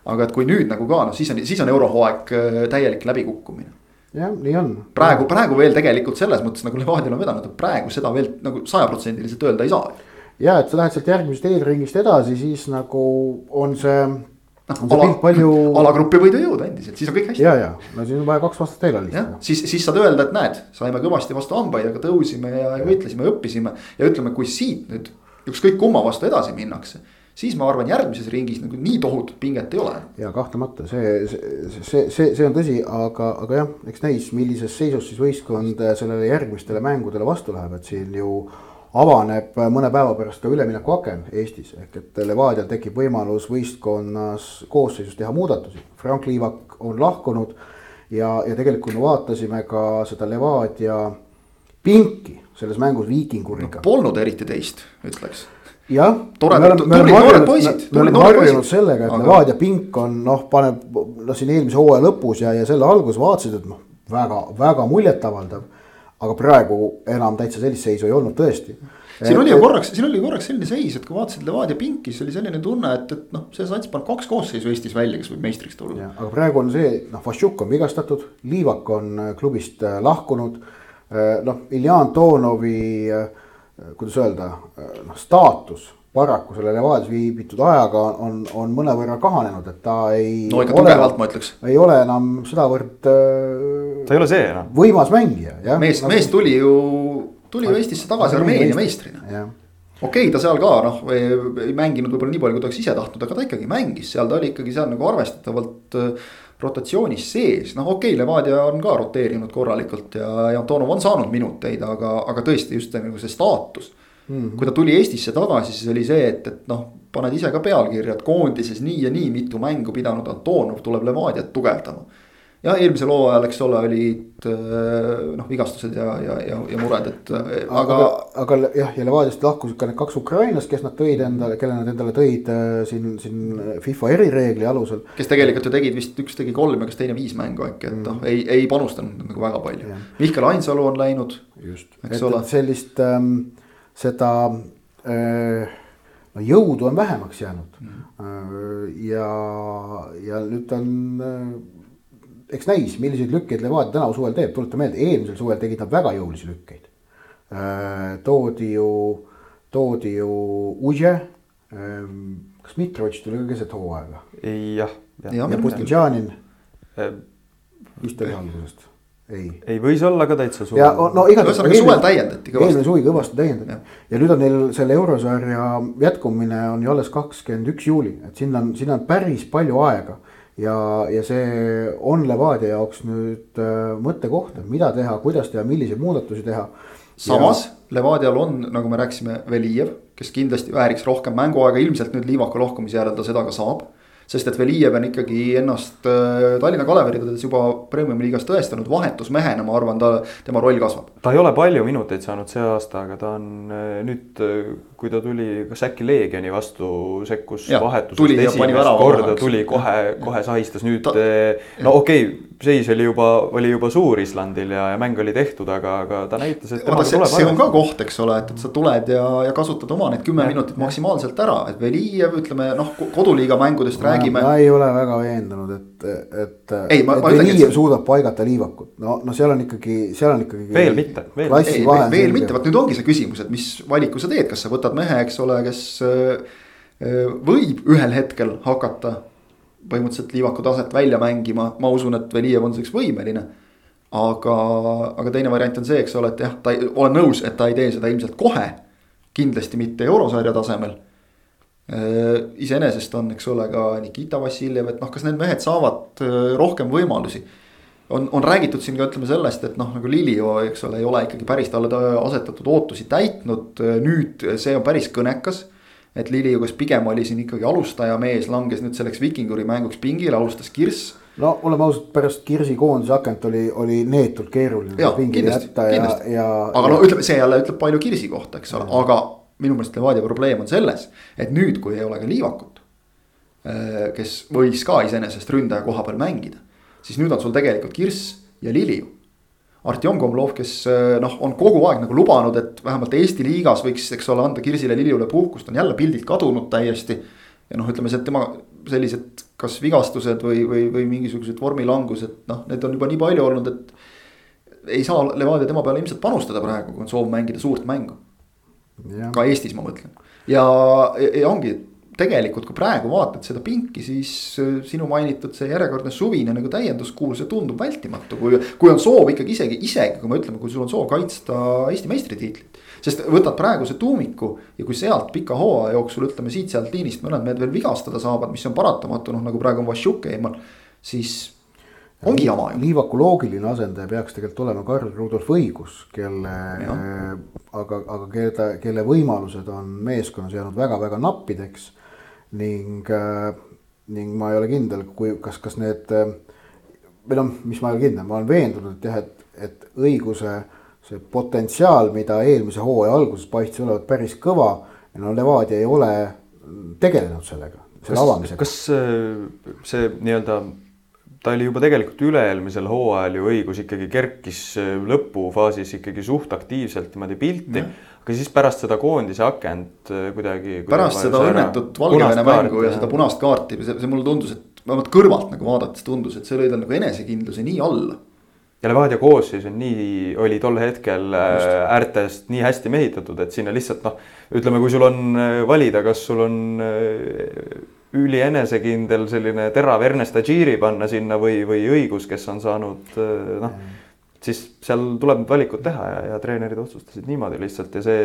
aga et kui nüüd nagu ka noh, siis on, siis on eurohooaeg äh, täielik läbikukkumine jah, nii on. praegu, praegu veel tegelikult selles mõttes nagu Levadial on vedanud, et praegu seda veel nagu sajaprotsendiliselt öelda ei saa. Ja et sa lähed sealt järgmisest eelringist edasi, siis nagu on see noh, ala, palju... alagrupi võid ju jõuda endiselt, siis on kõik hästi. ja, ja no siis on vaja kaks aastat veel alistada. siis, siis saad öelda, et näed, saime kõvasti vastu hambaid, aga tõusime ja võitlesime ja õppisime. ja ütleme, kui siit nüüd ükskõik kumma vastu edasi minnakse siis ma arvan, järgmises ringis nagu nii tohutut pinget ei ole. ja kahtlemata see, see, see, see, see on tõsi, aga, aga jah, eks näis, millises seisus siis võistkond sellele järgmistele mängudele vastu läheb, et siin ju avaneb mõne päeva pärast ka üleminekuaken Eestis ehk et Levadial tekib võimalus võistkonnas koosseisus teha muudatusi. Frank Liivak on lahkunud ja, ja tegelikult me vaatasime ka seda Levadia pinki selles mängus Viikinguriga no,. Polnud eriti teist, ütleks jah. toredad, tublid noored poisid. me oleme harjunud sellega, et aga... Levadia pink on noh, paneb noh, siin eelmise hooaja lõpus ja, ja selle alguses vaatasid, et noh, väga, väga muljetavaldav. Aga praegu enam täitsa sellist seisu ei olnud tõesti. siin oli ju korraks, siin oli korraks selline seis, et kui vaatasid Levadia pinki, siis oli selline tunne, et, et noh, see sats paneb kaks koosseisu Eestis välja, kes võib meistriks tulla. aga praegu on see, noh, Vašjuk on vigastatud, Liivak on äh, klubist äh, lahkunud. Äh, noh, Iljan Tonovi äh, Äh, kuidas öelda, noh staatus paraku selle Levadias viibitud ajaga on, on mõnevõrra kahanenud, et ta ei. no ikka tugevalt ma ütleks. ei ole enam sedavõrd. Äh, ta ei ole see enam. võimas mängija, jah. mees nagu..., mees tuli ju, tuli ju Eestisse tagasi Armeenia meistrina. okei okay,, ta seal ka noh, ei mänginud võib-olla nii palju, kui ta oleks ise tahtnud, aga ta ikkagi mängis seal, ta oli ikkagi seal nagu arvestatavalt rotatsioonis sees, noh okei okay,, Levadia on ka roteerinud korralikult ja, ja Antonov on saanud minuteid, aga, aga tõesti just see, nagu see staatus mm. -hmm. kui ta tuli Eestisse tagasi, siis oli see, et, et noh, paned ise ka pealkirja, et koondises nii ja nii mitu mängu pidanud Antonov tuleb Levadiat tugevdama jah, eelmisel hooajal, eks ole, olid äh, noh, vigastused ja, ja, ja, ja mured, et äh, aga. aga, jah, ja Levadiast lahkusid ka need kaks ukrainlast, kes nad tõid endale, kelle nad endale tõid äh, siin, siin FIFA erireegli alusel. kes tegelikult ju tegid vist, üks tegi kolm ja kas teine viis mängu äkki, et noh mm., ei, ei panustanud nagu väga palju. Mihkel Ainsalu on läinud. just, et, et sellist ähm, seda äh, no jõudu on vähemaks jäänud mm. ja, ja nüüd on eks näis, milliseid lükkeid Levadia tänavu suvel teeb, tuleta meelde, eelmisel suvel tegid nad väga jõulisi lükkeid äh,. toodi ju, toodi ju Uže ähm,. kas Mitrovic tuli ka keset hooaega? jah, ja, ja Pustantšanin äh,. vist oli algusest ei. ei, võis olla ka täitsa suvel. ja no igatahes. ühesõnaga suvel täiendati kõvasti. eelmine suvi kõvasti täiendati ja. ja nüüd on neil selle eurosarja jätkumine on ju alles kakskümmend üks juuli, et sinna on, sinna on päris palju aega ja, ja see on Levadia jaoks nüüd äh, mõttekoht, et mida teha, kuidas teha, milliseid muudatusi teha. samas ja... Levadial on, nagu me rääkisime, Velijev, kes kindlasti vääriks rohkem mänguaega, ilmselt nüüd Liivaka lahkumise järel ta seda ka saab sest et Velijev on ikkagi ennast äh, Tallinna Kaleveridades juba Premiumi liigas tõestanud vahetusmehena, ma arvan, ta, tema roll kasvab. ta ei ole palju minuteid saanud see aasta, aga ta on äh, nüüd, äh, kui ta tuli kas äkki Leegioni vastu, sekkus vahetusest esimest korda, tuli kohe, kohe sahistas nüüd ta.... no okei okay,, seis oli juba, oli juba suur Islandil ja, ja mäng oli tehtud, aga, aga ta näitas, et. see, see on ka koht, eks ole, et, et sa tuled ja, ja kasutad oma need kümme minutit maksimaalselt ära, et Velijev, ütleme noh, koduliiga mängudest räägime räägime. ma ei ole väga veendunud, et, et. et Velijev suudab paigata liivakut, no, no seal on ikkagi, seal on ikkagi. veel mitte. veel, ei, veel, veel mitte, vot nüüd ongi see küsimus, et mis valiku sa teed, kas sa võtad mehe, eks ole, kes äh, võib ühel hetkel hakata põhimõtteliselt liivaku taset välja mängima, ma usun, et Velijev on selleks võimeline. aga, aga teine variant on see, eks ole, et jah, ta ei, olen nõus, et ta ei tee seda ilmselt kohe. kindlasti mitte eurosarja tasemel iseenesest on, eks ole, ka Nikita Vassiljev, et noh, kas need mehed saavad rohkem võimalusi. on, on räägitud siin ka ütleme sellest, et noh, nagu Lilio, eks ole, ei ole ikkagi päris talle asetatud ootusi täitnud, nüüd see on päris kõnekas. Et Lilio, kes pigem oli siin ikkagi alustaja mees, langes nüüd selleks Vikinguri mänguks pingile, alustas Kirss no oleme ausad, pärast Kirsi koondise akent oli, oli neetult keeruline. ja ja, aga no ütleme, see jälle ütleb palju Kirsi kohta, eks ole, aga minu meelest Levadia probleem on selles, et nüüd, kui ei ole ka Liivakut. Äh, kes võis ka iseenesest ründaja koha peal mängida, siis nüüd on sul tegelikult Kirss ja Liliu. Artjom Komlov, kes äh, noh, on kogu aeg nagu lubanud, et vähemalt Eesti liigas võiks, eks ole, anda Kirsile Liliule puhkust, on jälle pildilt kadunud täiesti. ja noh, ütleme see tema sellised, kas vigastused või, või, või mingisugused vormilangused, noh, need on juba nii palju olnud, et ei saa Levadia tema peale ilmselt panustada praegu, kui on soov mängida suurt mängu ka Eestis, ma mõtlen. ja, ja ongi, tegelikult, kui praegu vaatad seda pinki, siis äh, sinu mainitud see järjekordne suvine nagu täienduskuul, see tundub vältimatu, kui, kui on soov ikkagi isegi, isegi kui me ütleme, kui sul on soov kaitsta Eesti meistritiitlit. sest võtad praeguse tuumiku ja kui sealt pika hooaja jooksul ütleme siit-sealt liinist mõned mehed veel vigastada saavad, mis on paratamatu, noh nagu praegu on Vassiuk eemal, siis ongi jama ju. Liivaku loogiline asendaja peaks tegelikult olema Karl Rudolf Õigus, kelle, aga, aga kelle, kelle võimalused on meeskonnas jäänud väga-väga nappideks. Ning, ning ma ei ole kindel, kui, kas, kas need või noh, mis ma ei ole kindel, ma olen veendunud, et jah, et, et õiguse see potentsiaal, mida eelmise hooaja alguses paistis olevat päris kõva. no Levadia ei ole tegelenud sellega, selle avamisega. kas see nii-öelda ta oli juba tegelikult üle-eelmisel hooajal ju õigus ikkagi kerkis äh, lõpufaasis ikkagi suht aktiivselt niimoodi pilti. aga siis pärast seda koondise akent äh, kuidagi. pärast seda õnnetut Valgevene mängu ja, seda punast kaarti, see, see mulle tundus, et vähemalt kõrvalt nagu vaadates tundus, et see lõi tal nagu enesekindluse nii alla. ja Levadia koosseis on nii, oli tol hetkel äh, Just. äärtest nii hästi mehitatud, et sinna lihtsalt noh, ütleme, kui sul on valida, kas sul on ülienesekindel selline terav Ernest Agiri panna sinna või, või õigus, kes on saanud noh mm., siis seal tuleb need valikud teha ja, ja treenerid otsustasid niimoodi lihtsalt ja see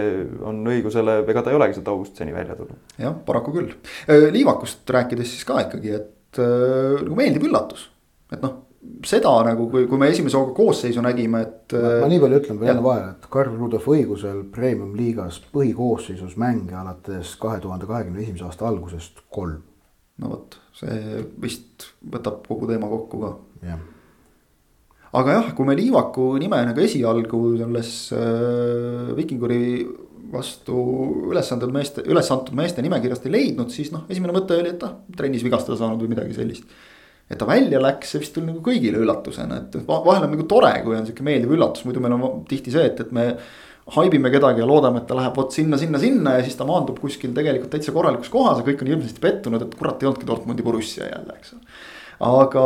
on õigusele, ega ta ei olegi sealt august seni välja tulnud. jah, paraku küll. Liivakust rääkides siis ka ikkagi, et nagu meeldiv üllatus, et noh seda nagu, kui, kui me esimese hooga koosseisu nägime, et. ma nii palju ütlen veel enne vahele, et Karl Rudolf õigusel premium liigas põhikoosseisus mänge alates kahe tuhande kahekümne esimese aasta algusest kolm no vot, see vist võtab kogu teema kokku ka. aga jah, kui me Liivaku nime nagu esialgu selles äh, Vikinguri vastu üles antud meeste, üles antud meeste nimekirjast ei leidnud, siis noh, esimene mõte oli, et ah, trennis vigastada saanud või midagi sellist. et ta välja läks, see vist tuli nagu kõigile üllatusena, et vahel on nagu tore, kui on sihuke meeldiv üllatus, muidu meil on tihti see, et, et me haibime kedagi ja loodame, et ta läheb vot sinna, sinna, sinna ja siis ta maandub kuskil tegelikult täitsa korralikus kohas ja kõik on hirmsasti pettunud, et kurat ei olnudki Dortmundi Borussia jälle, eks ole. aga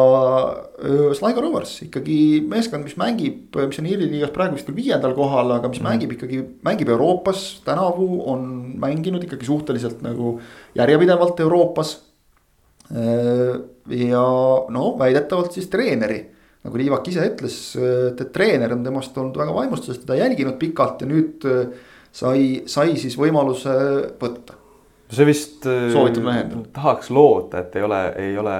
Sligo Rovers ikkagi meeskond, mis mängib, mis on Iiri liigas praegu vist küll viiendal kohal, aga mis mm. mängib ikkagi, mängib Euroopas. tänavu on mänginud ikkagi suhteliselt nagu järjepidevalt Euroopas. ja no väidetavalt siis treeneri nagu Liivak ise ütles, et, et treener on temast olnud väga vaimustuses, teda jälginud pikalt ja nüüd äh, sai, sai siis võimaluse võtta. see vist. Äh, tahaks loota, et ei ole, ei ole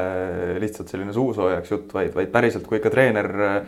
lihtsalt selline suusoojaks jutt, vaid, vaid päriselt, kui ikka treener äh,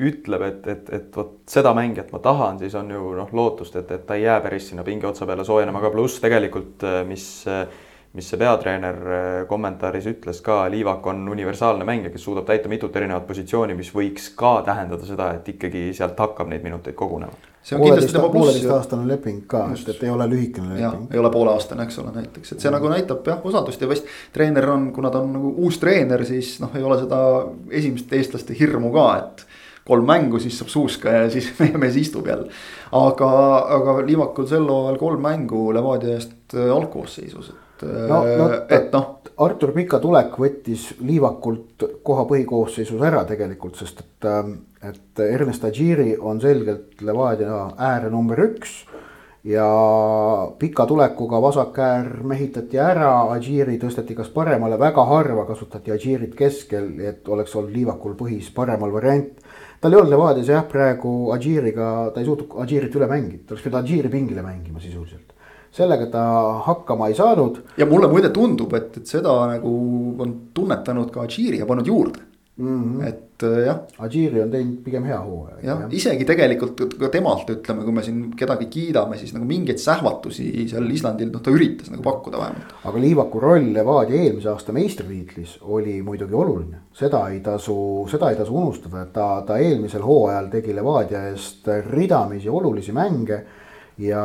ütleb, et, et, et vot seda mängijat ma tahan, siis on ju noh, lootust, et, et ta ei jää päris sinna pinge otsa peale soojenema, aga pluss tegelikult, mis äh, mis see peatreener äh, kommentaaris ütles ka, Liivak on universaalne mängija, kes suudab täita mitut erinevat positsiooni, mis võiks ka tähendada seda, et ikkagi sealt hakkab neid minuteid kogunema. see on kindlasti tema pluss. pooleteistaastane leping ka, et, et ei ole lühikene leping. ei ole pooleaastane, eks ole, näiteks, et see mm. nagu näitab jah usaldust ja vist treener on, kuna ta on nagu uus treener, siis noh, ei ole seda esimest eestlaste hirmu ka, et kolm mängu, siis saab suuska ja siis meie mees istub jälle. aga, aga Liivakul sel hooajal kolm mängu Levadia eest äh, algkoosseisus, et no,, no, et noh. Artur Pika tulek võttis Liivakult koha põhikoosseisus ära tegelikult, sest et, ähm, et Ernest Agiri on selgelt Levadia ääre number üks. ja pika tulekuga vasak äär mehitati ära, Agiri tõsteti kas paremale, väga harva kasutati Agirit keskel, et oleks olnud Liivakul põhis paremal variant tal ei olnud Levadias jah, praegu Agiriga, ta ei suutnud Agirit üle mängida, ta oleks pidanud Agiri pingile mängima sisuliselt sellega ta hakkama ei saanud. ja mulle muide tundub, et, et seda nagu on tunnetanud ka Adžiri ja pannud juurde mm. -hmm. et äh, jah. Adžiri on teinud pigem hea hooaja. jah, isegi tegelikult ka temalt ütleme, kui me siin kedagi kiidame, siis nagu mingeid sähvatusi seal Islandil, noh ta üritas nagu pakkuda vähemalt. aga Liivaku roll Levadia eelmise aasta meistritiitlis oli muidugi oluline, seda ei tasu, seda ei tasu unustada, et ta, ta eelmisel hooajal tegi Levadia eest ridamisi olulisi mänge ja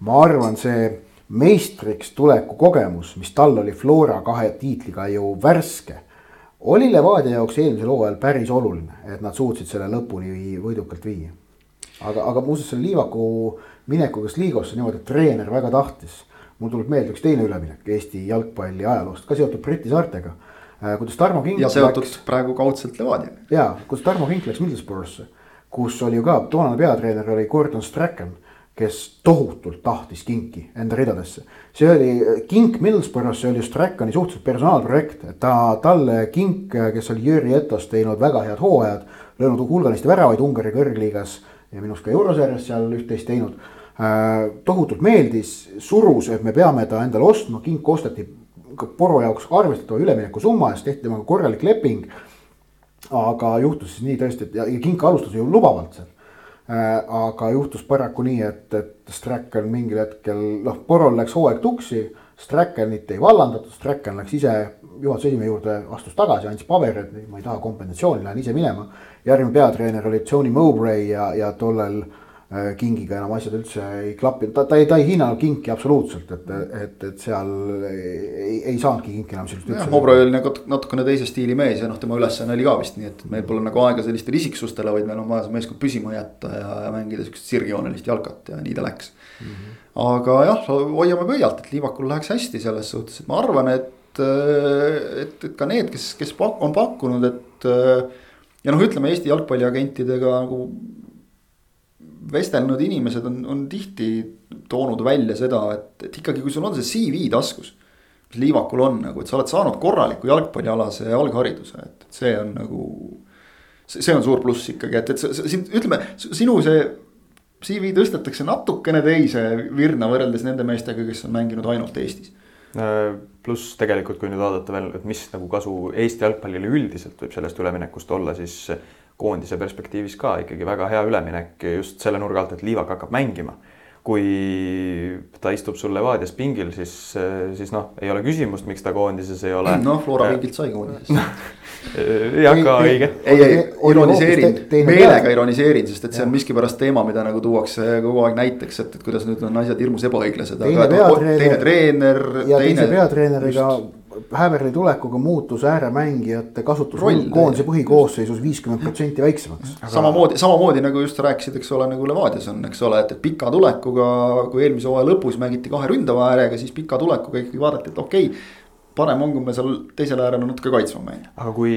ma arvan, see meistriks tuleku kogemus, mis tal oli Flora kahe tiitliga ju värske. oli Levadia jaoks eelmisel hooajal päris oluline, et nad suutsid selle lõpuni võidukalt viia. aga, aga muuseas selle Liivaku minekuga Sligosse niimoodi, et treener väga tahtis. mul tuleb meelde üks teine üleminek Eesti jalgpalli ajaloost, ka seotud Briti saartega. Äh, kuidas Tarmo Kink. ja seotud läks, praegu kaudselt Levadiaga. ja, kuidas Tarmo Kink läks Middlesbrough'sse, kus oli ju ka toonane peatreener oli Gordon Strachan kes tohutult tahtis kinki enda ridadesse. see oli kink Middlesbrough's, see oli Strackani suhteliselt personaalprojekt, ta, talle kink, kes oli Jüri Etos teinud väga head hooajad, löönud hulganisti väravaid Ungari kõrgliigas ja minu arust ka eurosarjas seal üht-teist teinud äh,. tohutult meeldis, surus, et me peame ta endale ostma, kink osteti Poro jaoks arvestatava ülemineku summa eest, tehti temaga korralik leping. aga juhtus siis nii tõesti, et ja, kink alustas ju lubavalt seal aga juhtus paraku nii, et, et Strachan mingil hetkel noh, Borrol läks hooaeg tuksi. Strachanit ei vallandatud, Strachan läks ise juhatuse esimehe juurde, astus tagasi, andis paberi, et ma ei taha kompensatsiooni, lähen ise minema. järgmine peatreener oli Tony Mowbray ja, ja tollel äh, Äh, kingiga enam asjad üldse ei klappinud, ta, ta ei, ta ei hinnanud kinki absoluutselt, et, et, et seal ei, ei saanudki kinki enam sellist üldse. Mobray oli nagu natukene teise stiili mees ja noh, tema ülesanne oli ka vist nii, et meil pole nagu aega sellistele isiksustele, vaid meil on vaja see meeskond püsima jätta ja, ja mängida siukest sirgjoonelist jalkat ja nii ta läks mm. -hmm. aga jah, hoiame pöialt, et Liivakul läheks hästi selles suhtes, et ma arvan, et, et, et ka need, kes, kes on pakkunud, et ja noh, ütleme Eesti jalgpalliagentidega nagu vestelnud inimesed on, on tihti toonud välja seda, et, et ikkagi, kui sul on see CV taskus. mis Liivakul on nagu, et sa oled saanud korraliku jalgpallialase alghariduse, et see on nagu. see on suur pluss ikkagi, et, et siin ütleme, sinu see CV tõstetakse natukene teise virna võrreldes nende meestega, kes on mänginud ainult Eestis äh, pluss tegelikult, kui nüüd vaadata veel, et mis nagu kasu Eesti jalgpallile üldiselt võib sellest üleminekust olla, siis koondise perspektiivis ka ikkagi väga hea üleminek just selle nurga alt, et Liivak hakkab mängima. kui ta istub sul Levadias pingil, siis, siis noh, ei ole küsimust, miks ta koondises ei ole. noh, Flora pingilt sai koondises jah, ka õige. ei, ei ironiseerin, meelega ironiseerin, sest et see on miskipärast teema, mida nagu tuuakse kogu aeg näiteks, et, et kuidas nüüd on asjad hirmus ebaõiglased. teine peatreener. teine treener. ja teine peatreeneriga Häverli tulekuga muutus ääremängijate kasutus koondise põhikoosseisus viiskümmend protsenti väiksemaks. samamoodi, samamoodi nagu just rääkisid, eks ole, nagu Levadias on, eks ole, et, pika tulekuga, kui eelmise hooaja lõpus mängiti kahe ründava äärega, siis pika tulekuga ikkagi vaadati, et okei okay, parem on, kui me seal teisel äärel natuke kaitsvam mängime. aga kui,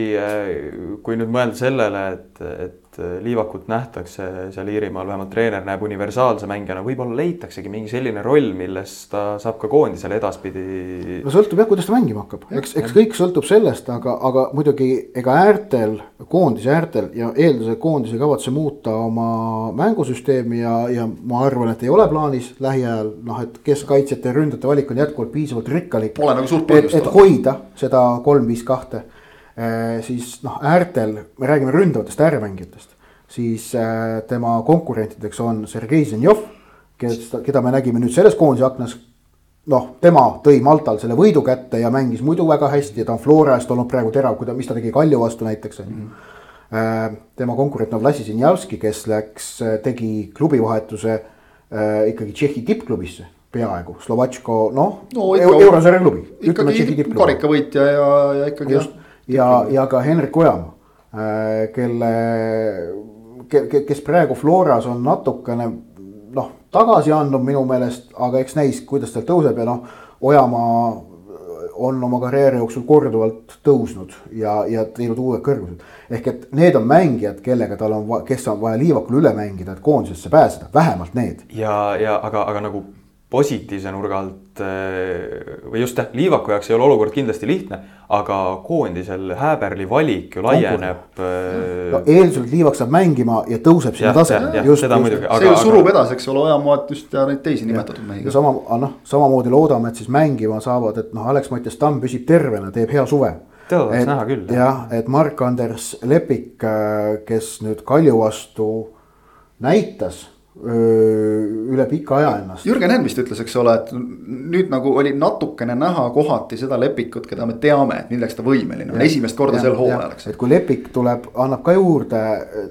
kui nüüd mõelda sellele, et, et Liivakut nähtakse seal Iirimaal, vähemalt treener näeb universaalse mängijana, võib-olla leitaksegi mingi selline roll, milles ta saab ka koondisele edaspidi. no sõltub jah, kuidas ta mängima hakkab, eks, eks kõik sõltub sellest, aga, aga muidugi ega äärtel, koondise äärtel ja eeldusel koondis ei kavatse muuta oma mängusüsteemi ja, ja ma arvan, et ei ole plaanis lähiajal noh, et keskkaitsjate ja ründajate valik on jätkuvalt piisavalt rikkalik. Pole nagu suurt põhjust. et hoida seda kolm, viis, kahte Äh, siis noh, äärtel, me räägime ründavatest ääremängijatest, siis äh, tema konkurentideks on Sergei Zenjov, kes, keda me nägime nüüd selles koondise aknas. noh, tema tõi Maltal selle võidu kätte ja mängis muidu väga hästi ja ta on Flora eest olnud praegu terav, kui ta, mis ta tegi Kalju vastu näiteks on ju mm -hmm. tema konkurent on Vlasi Zinjavski, kes läks, tegi klubivahetuse äh, ikkagi Tšehhi tippklubisse peaaegu, Slovatško noh no, eurosarja klubi. ikkagi karikavõitja ja, ja ikkagi just ja, ja ka Henrik Ojamaa, äh, kelle, kes praegu Floras on natukene noh, tagasi andnud minu meelest, aga eks näis, kuidas tal tõuseb ja noh, Ojamaa on oma karjääri jooksul korduvalt tõusnud ja, ja teinud uued kõrgused. ehk et need on mängijad, kellega tal on, kes on vaja liivakul üle mängida, et koondisesse pääseda, vähemalt need. ja, ja aga, aga nagu positiivse nurga alt eh, või just jah, Liivaku jaoks ei ole olukord kindlasti lihtne, aga koondisel Hääberli valik ju laieneb. Eh, no eeldusel, et Liivak saab mängima ja tõuseb sinna tasemele. see ju surub edasi, eks ole, Ojamaad just ja neid teisi nimetatud mehi. sama, noh, samamoodi loodame, et siis mängima saavad, et noh, Alex-Mattias Tamm püsib tervena, teeb hea suve. teda tahaks näha küll. jah, et Mark-Anders Lepik, eh, kes nüüd Kalju vastu näitas üle pika aja ennast. Jürgen Henn vist ütles, eks ole, et nüüd nagu oli natukene näha kohati seda Lepikut, keda me teame, et milleks ta võimeline on, esimest korda ja, sel hooajal, eks. et kui Lepik tuleb, annab ka juurde,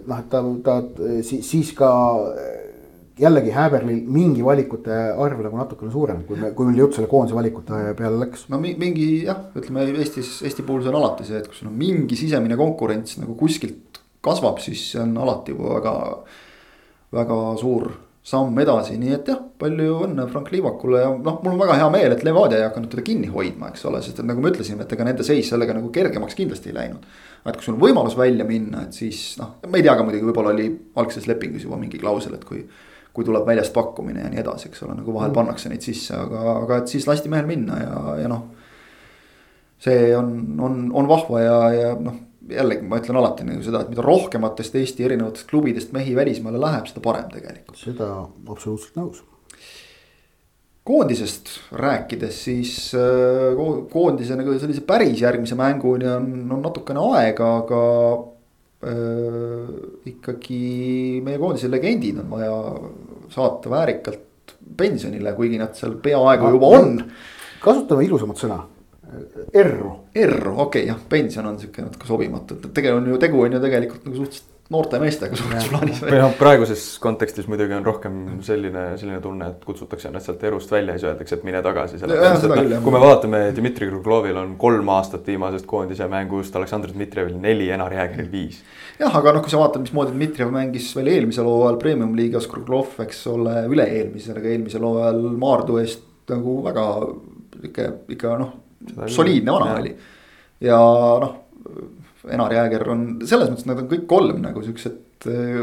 noh, ta, ta siis, siis ka jällegi Häberlil mingi valikute arv nagu natukene suureneb, kui me, kui meil jutt selle koondise valikute peale läks. no mingi jah, ütleme Eestis, Eesti puhul see on alati see, et kui sul on mingi sisemine konkurents nagu kuskilt kasvab, siis see on alati juba väga väga suur samm edasi, nii et jah, palju õnne Frank Liivakule ja noh, mul on väga hea meel, et Levadia ei hakanud teda kinni hoidma, eks ole, sest et nagu me ütlesime, et ega nende seis sellega nagu kergemaks kindlasti ei läinud. et kui sul on võimalus välja minna, et siis noh, ma ei tea ka muidugi, võib-olla oli algses lepingus juba mingi klausel, et kui. kui tuleb väljast pakkumine ja nii edasi, eks ole, nagu vahel mm. pannakse neid sisse, aga, aga et siis lasti mehel minna ja, ja noh. see on, on, on vahva ja, ja noh, jällegi ma ütlen alati nagu seda, et mida rohkematest Eesti erinevatest klubidest mehi välismaale läheb, seda parem tegelikult. seda absoluutselt nõus koondisest rääkides, siis äh, koondise nagu sellise päris järgmise mänguni on, on natukene aega, aga äh, ikkagi meie koondise legendid on vaja saata väärikalt pensionile, kuigi nad seal peaaegu juba on. kasutame ilusamat sõna, erru. erru, okei okay, jah, pension on sihuke natuke sobimatu, et tegelikult on ju tegu on ju tegelikult nagu suhteliselt noorte meestega suures plaanis. või noh, praeguses kontekstis muidugi on rohkem selline, selline tunne, et kutsutakse ennast sealt erust välja ja siis öeldakse, et mine tagasi. No, kui me vaatame, Dmitri Kruglovil on kolm aastat viimasest koondise mängust, Aleksandr Dmitrijevil neli, Enar Jäägeril viis. jah, aga noh, kui sa vaatad, mismoodi Dmitrijev mängis veel eelmisel hooajal premium liigas, Kruglov, eks ole, üle-eelmisel, aga eelmisel hooajal Maardu eest nagu väga ikka, ikka noh, soliidne vana oli. ja noh Enar Jääger on selles mõttes, nad on kõik kolm nagu siuksed äh,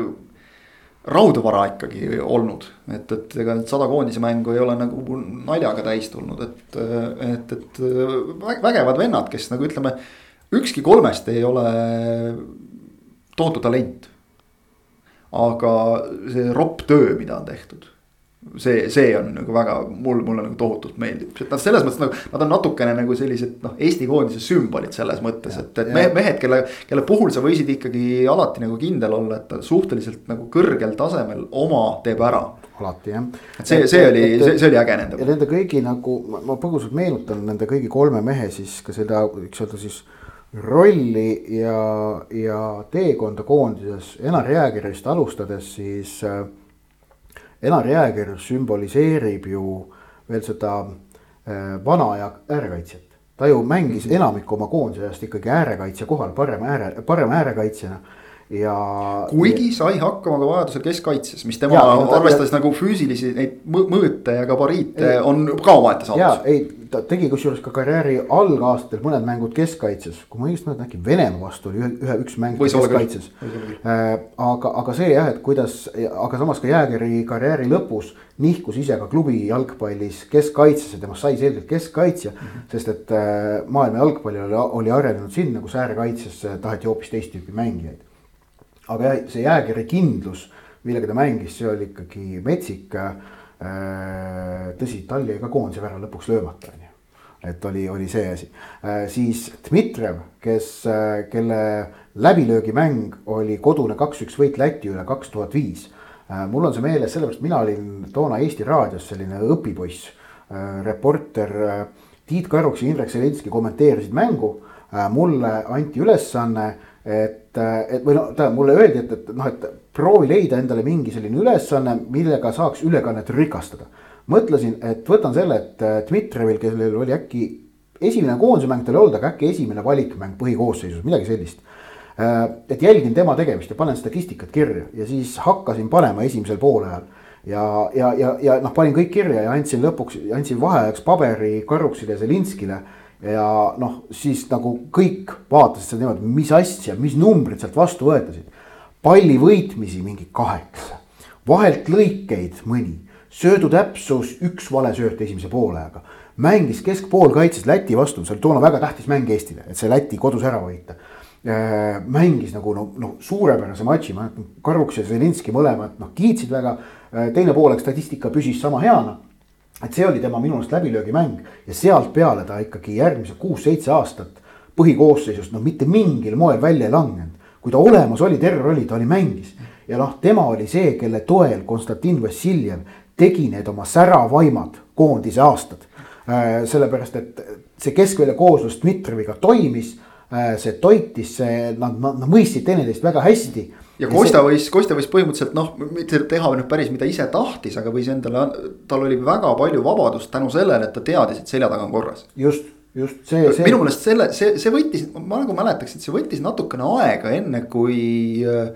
raudvara ikkagi olnud, et, et ega need sada koondise mängu ei ole nagu naljaga täis tulnud, et, et, et vägevad vennad, kes nagu ütleme. ükski kolmest ei ole tohutu talent. aga see ropp töö, mida on tehtud see, see on nagu väga, mul, mulle nagu tohutult meeldib, et nad selles mõttes nagu, nad on natukene nagu sellised noh, Eesti koondise sümbolid selles mõttes, et, et mehed, mehed, kelle, kelle puhul sa võisid ikkagi alati nagu kindel olla, et ta suhteliselt nagu kõrgel tasemel oma teeb ära. alati jah. et see, see oli, see, see oli äge nende. ja nende kõigi nagu, ma põgusalt meenutan nende kõigi kolme mehe siis ka seda, võiks öelda siis rolli ja, ja teekonda koondises Enar Jäägerist alustades siis äh, Enar Jääger sümboliseerib ju veel seda äh, vana aja äärekaitsjat. ta ju mängis mm -hmm. enamiku oma koondise ajast ikkagi äärekaitse kohal, parema ääre, parema äärekaitsjana ja. kuigi sai hakkama ka vajadusel keskkaitses, mis tema ja, arvestades ta, nagu füüsilisi neid mõõte ja gabariite ei, on ka omaette saavutus. ja ei, ta tegi kusjuures ka karjääri algaastatel mõned mängud keskkaitses, kui ma õigesti mäletan, äkki Venemaa vastu oli ühe, ühe, üks mäng keskkaitses. Äh, aga, aga see jah, et kuidas, aga samas ka Jäägeri karjääri lõpus nihkus ise ka klubi jalgpallis keskkaitsesse, temast sai selgelt keskkaitsja mm. -hmm. sest et äh, maailma jalgpall oli, oli arenenud sinna, kus äärekaitsesse taheti hoopis teist tüüpi mängijaid aga jah, see jääkiri kindlus, millega ta mängis, see oli ikkagi metsik. Äh, tõsi, tal jäi ka koondise värav lõpuks löömata, on ju. et oli, oli see asi, äh, siis Dmitrijev, kes, äh, kelle läbilöögimäng oli kodune kaks-üks võit Läti üle kaks tuhat viis. mul on see meeles, sellepärast mina olin toona Eesti Raadios selline õpipoiss, reporter Tiit Karuks ja Indrek Zelenski kommenteerisid mängu. mulle anti ülesanne et, et või noh, tähendab mulle öeldi, et, et noh, et proovi leida endale mingi selline ülesanne, millega saaks ülekannet rikastada. mõtlesin, et võtan selle, et Dmitrijevil, kellel oli äkki esimene koondise mäng tal ei olnud, aga äkki esimene valikmäng põhikoosseisus, midagi sellist. et jälgin tema tegemist ja panen statistikat kirja ja siis hakkasin panema esimesel poolajal ja, ja, ja, ja noh, panin kõik kirja ja andsin lõpuks, andsin vaheajaks paberi Karuksile ja Zelinskile ja noh, siis nagu kõik vaatasid seda niimoodi, mis asja, mis numbrid sealt vastu võetasid. Palli võitmisi mingi kaheksa, vahelt lõikeid mõni, söödu täpsus üks vale sööt esimese poolajaga. mängis keskpoolkaitses Läti vastu, see oli toona väga tähtis mäng Eestile, et see Läti kodus ära võita. Äh, mängis nagu noh, noh suurepärase matši, ma mäletan, Karuks ja Zelinski mõlemad noh kiitsid väga. Äh, teine poolek statistika püsis sama heana. Et see oli tema minu arust läbilöögimäng ja sealt peale ta ikkagi järgmised kuus-seitse aastat põhikoosseisust no mitte mingil moel välja ei langenud. Kui ta olemas oli, terve oli, ta oli mängis ja noh, tema oli see, kelle toel Konstantin Vassiljev tegi need oma säravaimad koondise aastad äh,. sellepärast, et see keskvälja kooslus Dmitrijeviga toimis äh,, see toitis, see, nad, nad, nad mõistsid teineteist väga hästi ja Kosta võis, Kosta võis põhimõtteliselt noh, mitte teha nüüd päris mida ise tahtis, aga võis endale, tal oli väga palju vabadust tänu sellele, et ta teadis, et selja taga on korras. just, just see, see. minu meelest selle, see, see võttis, ma nagu mäletaks, et see võttis natukene aega, enne kui äh,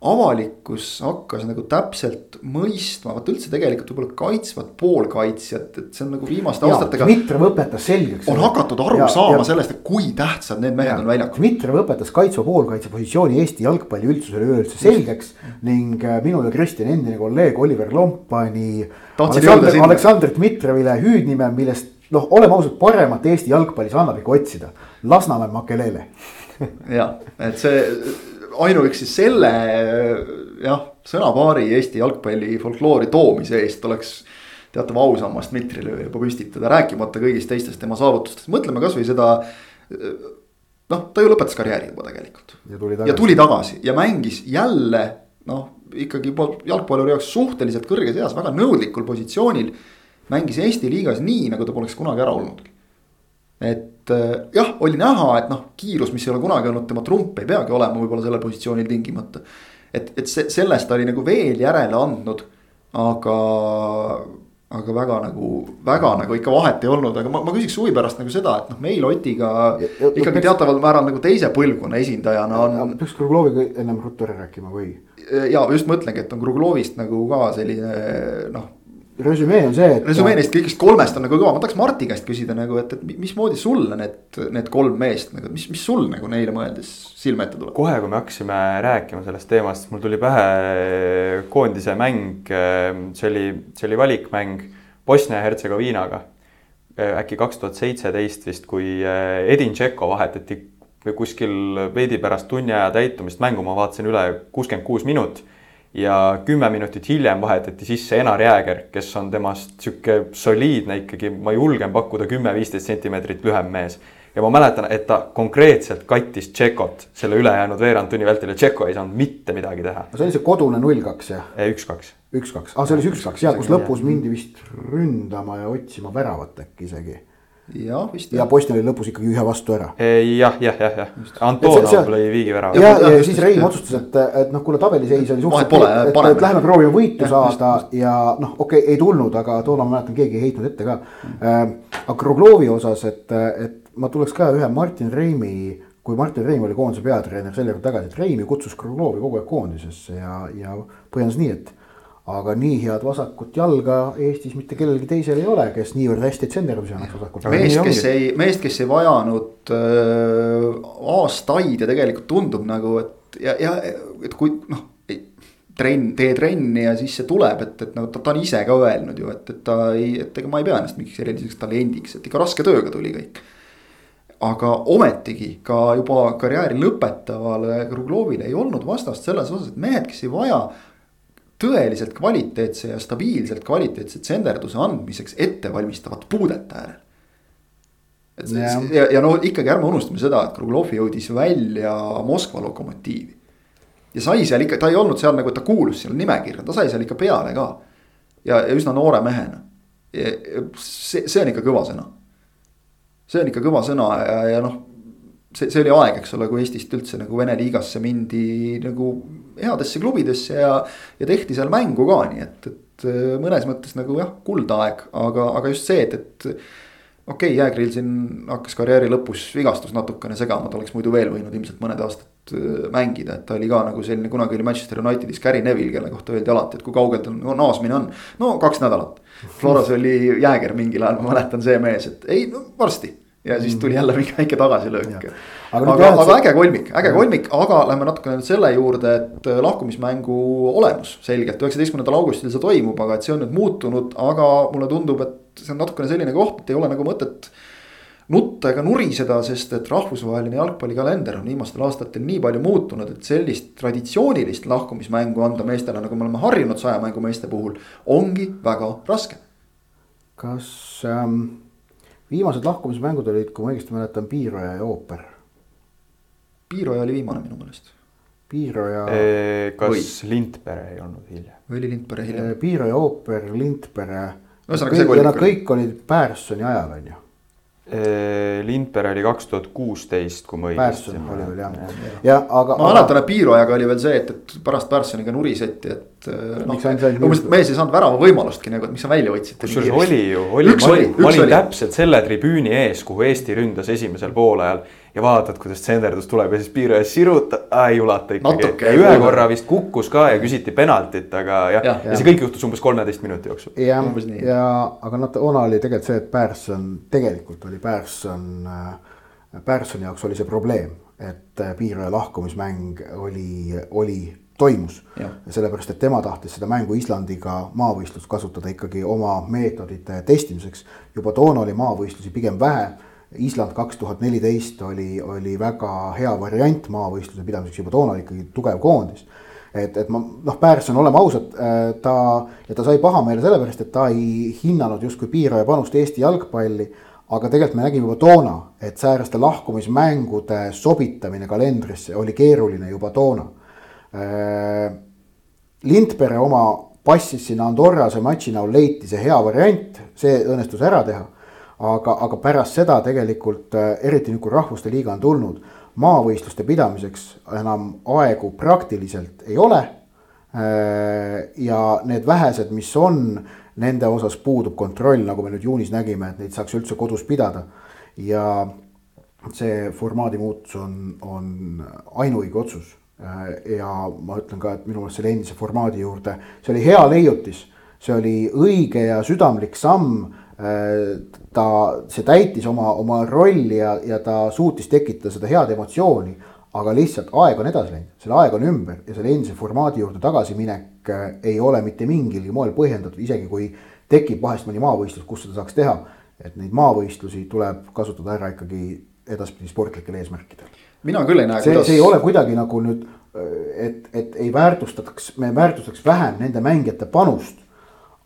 avalikkus hakkas nagu täpselt mõistma, vaat üldse tegelikult võib-olla kaitsvat poolkaitsjat, et see on nagu viimaste ja, aastatega. Dmitrijev õpetas selgeks. on hakatud aru ja, saama ja, sellest, et kui tähtsad need mehed ja, on väljakul. Dmitrijev õpetas kaitsva poolkaitse positsiooni Eesti jalgpalli üldsusele üleüldse selgeks ning äh, minu ja Kristjani endine kolleeg Oliver Lomp pani. Aleksandr, Aleksandr Dmitrijevile hüüdnime, millest noh, oleme ausad, paremat Eesti jalgpallis annab ikka otsida. Lasnamäe Makelele. ja, et see ainuüksi selle jah, sõnapaari Eesti jalgpalli folkloori toomise eest oleks teatav ausammas Dmitrile juba püstitada, rääkimata kõigist teistest tema saavutustest, mõtleme kasvõi seda. noh, ta ju lõpetas karjääri juba tegelikult. ja tuli tagasi ja, tuli tagasi ja mängis jälle noh, ikkagi jalgpalluri jaoks suhteliselt kõrges eas, väga nõudlikul positsioonil. Mängis Eesti liigas nii, nagu ta poleks kunagi ära olnudki. et äh, jah, oli näha, et noh, kiirus, mis ei ole kunagi olnud tema trump, ei peagi olema võib-olla sellel positsioonil tingimata. et, et see, sellest ta oli nagu veel järele andnud, aga, aga väga nagu, väga nagu ikka vahet ei olnud, aga ma, ma küsiks huvi pärast nagu seda, et noh, meil Otiga ja, ja, ikkagi peaks... teataval määral nagu teise põlvkonna esindajana on. peaks Krugloviga ennem ruttu ära rääkima või? ja just mõtlengi, et on Kruglovist nagu ka selline noh resümee on see, et. resümee neist kõigist kolmest on nagu kõva, ma tahaks Marti käest küsida nagu, et, et mismoodi sulle need, need kolm meest nagu, mis, mis sul nagu neile mõeldes silme ette tuleb? kohe, kui me hakkasime rääkima sellest teemast, mul tuli pähe koondise mäng, see oli, see oli valikmäng Bosnia ja Hertsegoviinaga. äkki kaks tuhat seitseteist vist, kui Edin Tšeko vahetati kuskil veidi pärast tunni aja täitumist mängu, ma vaatasin üle kuuskümmend kuus minut ja kümme minutit hiljem vahetati sisse Enar Jääger, kes on temast sihuke soliidne ikkagi, ma julgen pakkuda kümme-viisteist sentimeetrit lühem mees. ja ma mäletan, et ta konkreetselt kattis Tšekot selle ülejäänud veerand tunni vältel ja Tšeko ei saanud mitte midagi teha. no see oli see kodune null kaks jah? üks-kaks. üks-kaks, aa see oli see üks-kaks ja kus lõpus mindi vist ründama ja otsima väravat äkki isegi jah, vist. ja Bosnia oli lõpus ikkagi ühe vastu ära. jah, jah, jah, jah, Antonov lõi viigi värava. ja, ja, ja siis Rein otsustas, et, et noh, kuule tabeliseis oli suhteliselt, et, et, et lähme proovime võitu ja, saada just. ja noh, okei okay,, ei tulnud, aga toona ma mäletan, keegi ei heitnud ette ka mm.. aga Kruglovi osas, et, et ma tuleks ka ühe Martin Reimi kui Martin Reim oli koondise peatreener sel järel tagasi, et Reimi kutsus Kruglovi kogu aeg koondisesse ja, ja põhjendas nii, et aga nii head vasakut jalga Eestis mitte kellelgi teisel ei ole, kes niivõrd hästi tsenderdusi annaks vasakut. meest, kes ei, meest, kes ei vajanud äh, aastaid ja tegelikult tundub nagu, et ja, ja et kui noh. trenn, tee trenni ja siis see tuleb, et, et nagu ta, ta on ise ka öelnud ju, et, et ta ei, et ega ma ei pea ennast mingiks eriliseks talendiks, et ikka raske tööga tuli kõik aga ometigi ka juba karjääri lõpetavale Kruglovile ei olnud vastast selles osas, et mehed, kes ei vaja tõeliselt kvaliteetse ja stabiilselt kvaliteetse tsenderduse andmiseks ettevalmistavat puudete äärel. et see ja, ja, ja no ikkagi ärme unustame seda, et Kruglov jõudis välja Moskva lokomotiivi. ja sai seal ikka, ta ei olnud seal nagu, ta kuulus sinna nimekirja, ta sai seal ikka peale ka. ja, ja üsna noore mehena. see, see on ikka kõva sõna. see on ikka kõva sõna ja, ja noh see, see oli aeg, eks ole, kui Eestist üldse nagu Vene liigasse mindi nagu headesse klubidesse ja. ja tehti seal mängu ka, nii et, et äh, mõnes mõttes nagu jah, kuldaeg, aga, aga just see, et, et. okei okay,, Jäägril siin hakkas karjääri lõpus vigastus natukene segama, ta oleks muidu veel võinud ilmselt mõned aastad äh, mängida, et ta oli ka nagu selline, kunagi oli Manchester Unitedis Gary Neville, kelle kohta öeldi alati, et kui kaugel tal no, naasmine on. no kaks nädalat, Floras oli Jääger mingil ajal, ma mäletan see mees, et ei no varsti ja siis tuli jälle mingi väike tagasilöök. aga, aga, aga äge kolmik, äge kolmik, aga lähme natukene nüüd selle juurde, et äh, lahkumismängu olemus. Selgelt üheksateistkümnendal augustil see toimub, aga et see on nüüd muutunud, aga mulle tundub, et see on natukene selline koht, et ei ole nagu mõtet nutta ega nuriseda, sest et rahvusvaheline jalgpallikalender on viimastel aastatel nii palju muutunud, et sellist traditsioonilist lahkumismängu anda meestele, nagu me oleme harjunud sajamängumeeste puhul, ongi väga raske. kas ähm viimased lahkumismängud olid, kui ma õigesti mäletan, Piiroja ja ooper. Piiroja oli viimane minu meelest. Piiroja. kas Või. Lindpere ei olnud hiljem? või oli Lindpere hiljem? Piiroja, ooper, Lindpere. ühesõnaga see kolmik. Nad kõik olid Pärssoni ajal on ju Lindberg oli kaks tuhat kuusteist, kui ma õigesti. Pärson oli veel jah, ja aga. ma mäletan, et Piirojaga oli veel see, et, et pärast Pärssoniga nuriseti, et. noh, umbes mees ei saanud värava võimalustki nagu, et miks sa välja võtsid. kusjuures oli ju, oli, ma olin, ma olin täpselt selle tribüüni ees, kuhu Eesti ründas esimesel poolajal ja vaatad, kuidas tsenderdus tuleb ja siis piiraja sirutab, ei ulata ikkagi. Ja ühe ei korra vist kukkus ka ja küsiti penaltit, aga jah ja, ja, ja see kõik juhtus umbes kolmeteist minuti jooksul. jah, ja aga noh, toona oli tegelikult see, et Pärson, tegelikult oli Pärson, Pärssoni jaoks oli see probleem, et äh, piiraja lahkumismäng oli, oli toimus. sellepärast, et tema tahtis seda mängu Islandiga maavõistlust kasutada ikkagi oma meetodite testimiseks. juba toona oli maavõistlusi pigem vähe. Island kaks tuhat neliteist oli, oli väga hea variant maavõistluse pidamiseks, juba toona ikkagi tugev koondis. et, et ma noh, Pärson, oleme ausad, ta ja ta sai pahameele sellepärast, et ta ei hinnanud justkui piiraja panust Eesti jalgpalli aga tegelikult me nägime juba toona, et sääraste lahkumismängude sobitamine kalendrisse oli keeruline juba toona Äh, Lindpere oma passis sinna Andorrase matši näol leiti see hea variant, see õnnestus ära teha. Aga, aga pärast seda tegelikult äh, eriti nüüd, kui Rahvuste Liiga on tulnud, maavõistluste pidamiseks enam aegu praktiliselt ei ole. Äh, ja need vähesed, mis on, nende osas puudub kontroll, nagu me nüüd juunis nägime, et neid saaks üldse kodus pidada. ja see formaadi muutus on, on ainuõige otsus Äh, ja ma ütlen ka, et minu meelest selle endise formaadi juurde, see oli hea leiutis, see oli õige ja südamlik samm. Äh, ta, see täitis oma, oma rolli ja, ja ta suutis tekitada seda head emotsiooni. aga lihtsalt aeg on edasi läinud, selle aeg on ümber ja selle endise formaadi juurde tagasiminek äh, ei ole mitte mingilgi moel põhjendatud, isegi kui tekib vahest mõni maavõistlus, kus seda saaks teha. et neid maavõistlusi tuleb kasutada ära ikkagi edaspidi sportlikel eesmärkidel mina küll ei näe. kuidas..., see ei ole kuidagi nagu nüüd, et, et ei väärtustataks, me väärtustaks vähem nende mängijate panust.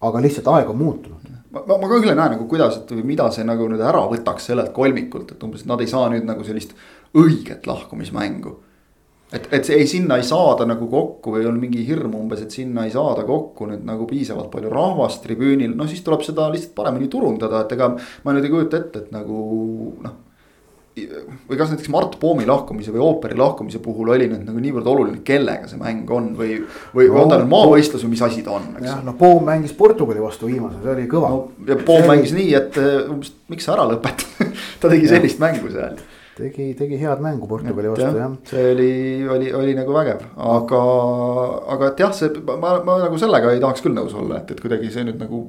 Aga lihtsalt aeg on muutunud. ma, ma, ma ka küll ei näe nagu kuidas, et mida see nagu nüüd ära võtaks sellelt kolmikult, et umbes nad ei saa nüüd nagu sellist õiget lahkumismängu. et, et see ei, sinna ei saada nagu kokku või on mingi hirm umbes, et sinna ei saada kokku nüüd nagu piisavalt palju rahvast tribüünil, no siis tuleb seda lihtsalt paremini turundada, et ega. ma nüüd ei kujuta ette, et nagu noh või kas näiteks Mart Poomi lahkumise või ooperi lahkumise puhul oli nüüd nagu niivõrd oluline, kellega see mäng on või, või no, on ta nüüd maavõistlus või mis asi ta on, eks. jah, no Poom mängis Portugali vastu viimase, see oli kõva no,. ja Poom see mängis nii, et eh, umbes miks sa ära lõpetad ta tegi ja. sellist mängu seal. tegi, tegi head mängu Portugali vastu jah, jah.. see oli, oli, oli nagu vägev, aga, aga et jah, see ma, ma nagu sellega ei tahaks küll nõus olla, et, et kuidagi see nüüd nagu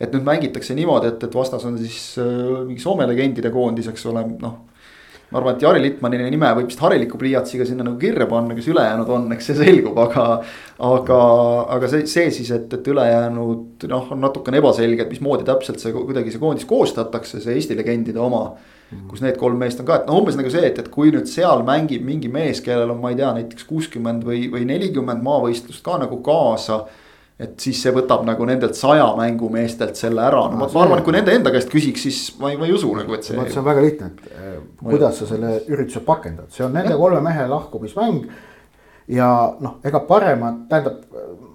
et nüüd mängitakse niimoodi, et, et vastas on siis äh, mingi Soome legendide koondis, eks ole, noh ma arvan, et Jari Litmani nime võib vist hariliku pliiatsiga sinna nagu kirja panna, kes ülejäänud on, eks see selgub, aga. aga, aga see, see siis, et, et ülejäänud noh, on natukene ebaselge, et mismoodi täpselt see kuidagi see koondis koostatakse, see Eesti legendide oma. kus need kolm meest on ka, et noh, umbes nagu see, et, et kui nüüd seal mängib mingi mees, kellel on, ma ei tea, näiteks kuuskümmend või, või nelikümmend maavõistlust ka nagu kaasa et siis see võtab nagu nendelt saja mängumeestelt selle ära, no ma, ma arvan, et kui nende enda käest küsiks, siis ma ei, ma ei usu nagu, et see. see on väga lihtne, et eh, kuidas sa selle ürituse pakendad, see on nende ja. kolme mehe lahkumismäng. ja noh, ega paremat, tähendab,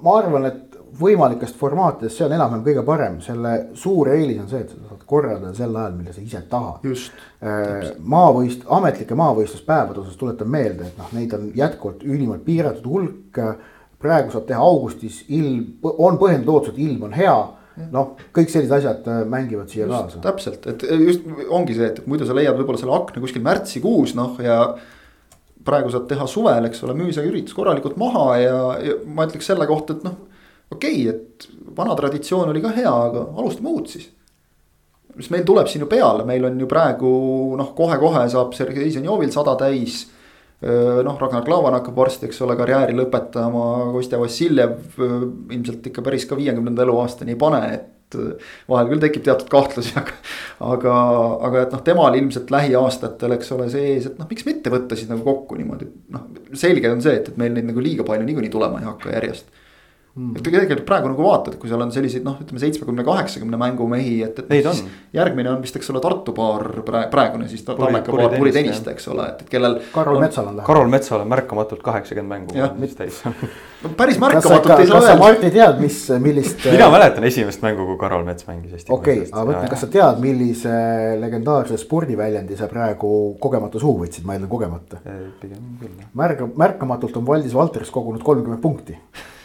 ma arvan, et võimalikest formaatidest, see on enam-vähem kõige parem, selle suur eelis on see, et sa saad korraldada sel ajal, millal sa ise tahad. Äh, maavõist-, ametlike maavõistluspäevade osas tuletan meelde, et noh, neid on jätkuvalt ülimalt piiratud hulk praegu saab teha augustis, ilm, on põhjendatud ootus, et ilm on hea noh, kõik sellised asjad äh, mängivad siia just, kaasa. täpselt, et just ongi see, et muidu sa leiad võib-olla selle akna kuskil märtsikuus, noh ja. praegu saad teha suvel, eks ole, müü see üritus korralikult maha ja, ja ma ütleks selle kohta, et noh. okei okay,, et vana traditsioon oli ka hea, aga alustame uut siis. mis meil tuleb siin ju peale, meil on ju praegu noh, kohe-kohe saab Sergei Zenjovil sada täis noh, Ragnar Klavan hakkab varsti, eks ole, karjääri lõpetama, Kostja Vassiljev ilmselt ikka päris ka viiekümnenda eluaastani ei pane, et vahel küll tekib teatud kahtlusi, aga. aga, aga et noh, temal ilmselt lähiaastatel, eks ole, sees, et noh, miks mitte võtta siis nagu kokku niimoodi, noh. selge on see, et, et meil neid nagu liiga palju niikuinii tulema ei hakka järjest mm.. et tegelikult praegu nagu vaatad, kui seal on selliseid noh, ütleme seitsmekümne, kaheksakümne mängu mehi, et, et. Neid on. järgmine on vist, eks ole, Tartu paar praegune siis Tammeka paar Puri tennist, eks ole, et, et kellel. Karol Metsal on. Karol Metsal on märkamatult kaheksakümmend mängu. mis täis no päris märkamatult ei saa öelda. kas sa Martti tead, mis, millist. mina mäletan esimest mängu, kui Karol Mets mängis Eesti. okei okay,, aga mõtle, kas sa tead, millise legendaarse spordiväljendi sa praegu kogemata suhu võtsid, ma eeldan kogemata. pigem küll. märga, märkamatult on Valdis Valteris kogunud kolmkümmend punkti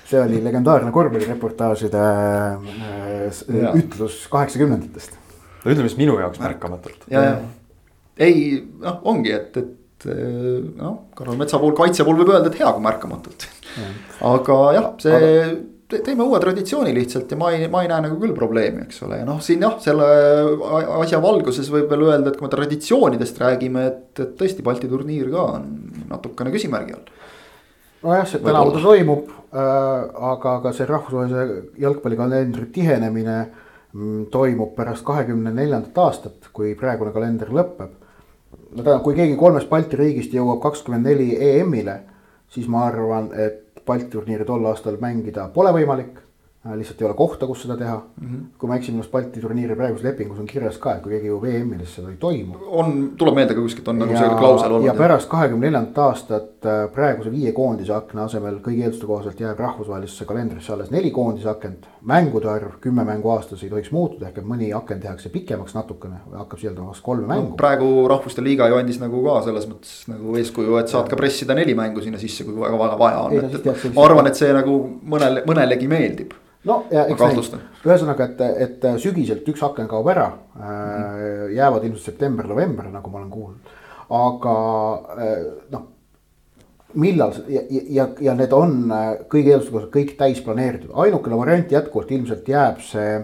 see oli legendaarne korvpallireportaažide äh, ütlus kaheksakümnendatest. no ütleme siis minu jaoks märkamatult. ja, ja ei noh, ongi, et, et noh, Karol Metsa puhul kaitse puhul võib öelda, et hea, kui märkamatult. aga jah, see aga teeme uue traditsiooni lihtsalt ja ma ei, ma ei näe nagu küll probleemi, eks ole, ja noh, siin jah, selle asja valguses võib veel öelda, et kui me traditsioonidest räägime, et, et tõesti Balti turniir ka on natukene küsimärgi all. Nojah, see tänavu ta toimub äh,, aga ka see rahvusvahelise jalgpallikalendri tihenemine mm, toimub pärast kahekümne neljandat aastat, kui praegune kalender lõpeb. no tähendab, kui keegi kolmest Balti riigist jõuab kakskümmend neli EM-ile, siis ma arvan, et Balti turniiri tol aastal mängida pole võimalik lihtsalt ei ole kohta, kus seda teha mm. -hmm. kui ma eksin, minu arust Balti turniiri praeguses lepingus on kirjas ka, et kui keegi jõuab EM-ile, siis seda ei toimu. on, tuleb meelde ka kuskilt on nagu ja, see klausel olnud. ja pärast kahekümne neljandat aastat äh, praeguse viie koondise akna asemel kõigi eelduste kohaselt jääb rahvusvahelisse kalendrisse alles neli koondise akent. mängude arv kümme mängu aastas ei tohiks muutuda, ehk et mõni aken tehakse pikemaks natukene, hakkab sisaldama vast kolme mängu no,. praegu rahvuste liiga ju andis nagu ka selles mõttes nagu eeskuju, et saad ka pressida neli mängu sinna sisse, kui väga, väga vaja on. ma arvan, et see nagu mõnele, mõnelegi meeldib no ja eks näis, ühesõnaga, et, et sügiselt üks aken kaob ära mm. -hmm. jäävad ilmselt september-november, nagu ma olen kuulnud, aga äh, noh millal ja, ja, ja need on äh, kõigi eelduste kohaselt kõik täis planeeritud, ainukene variant jätkuvalt ilmselt jääb see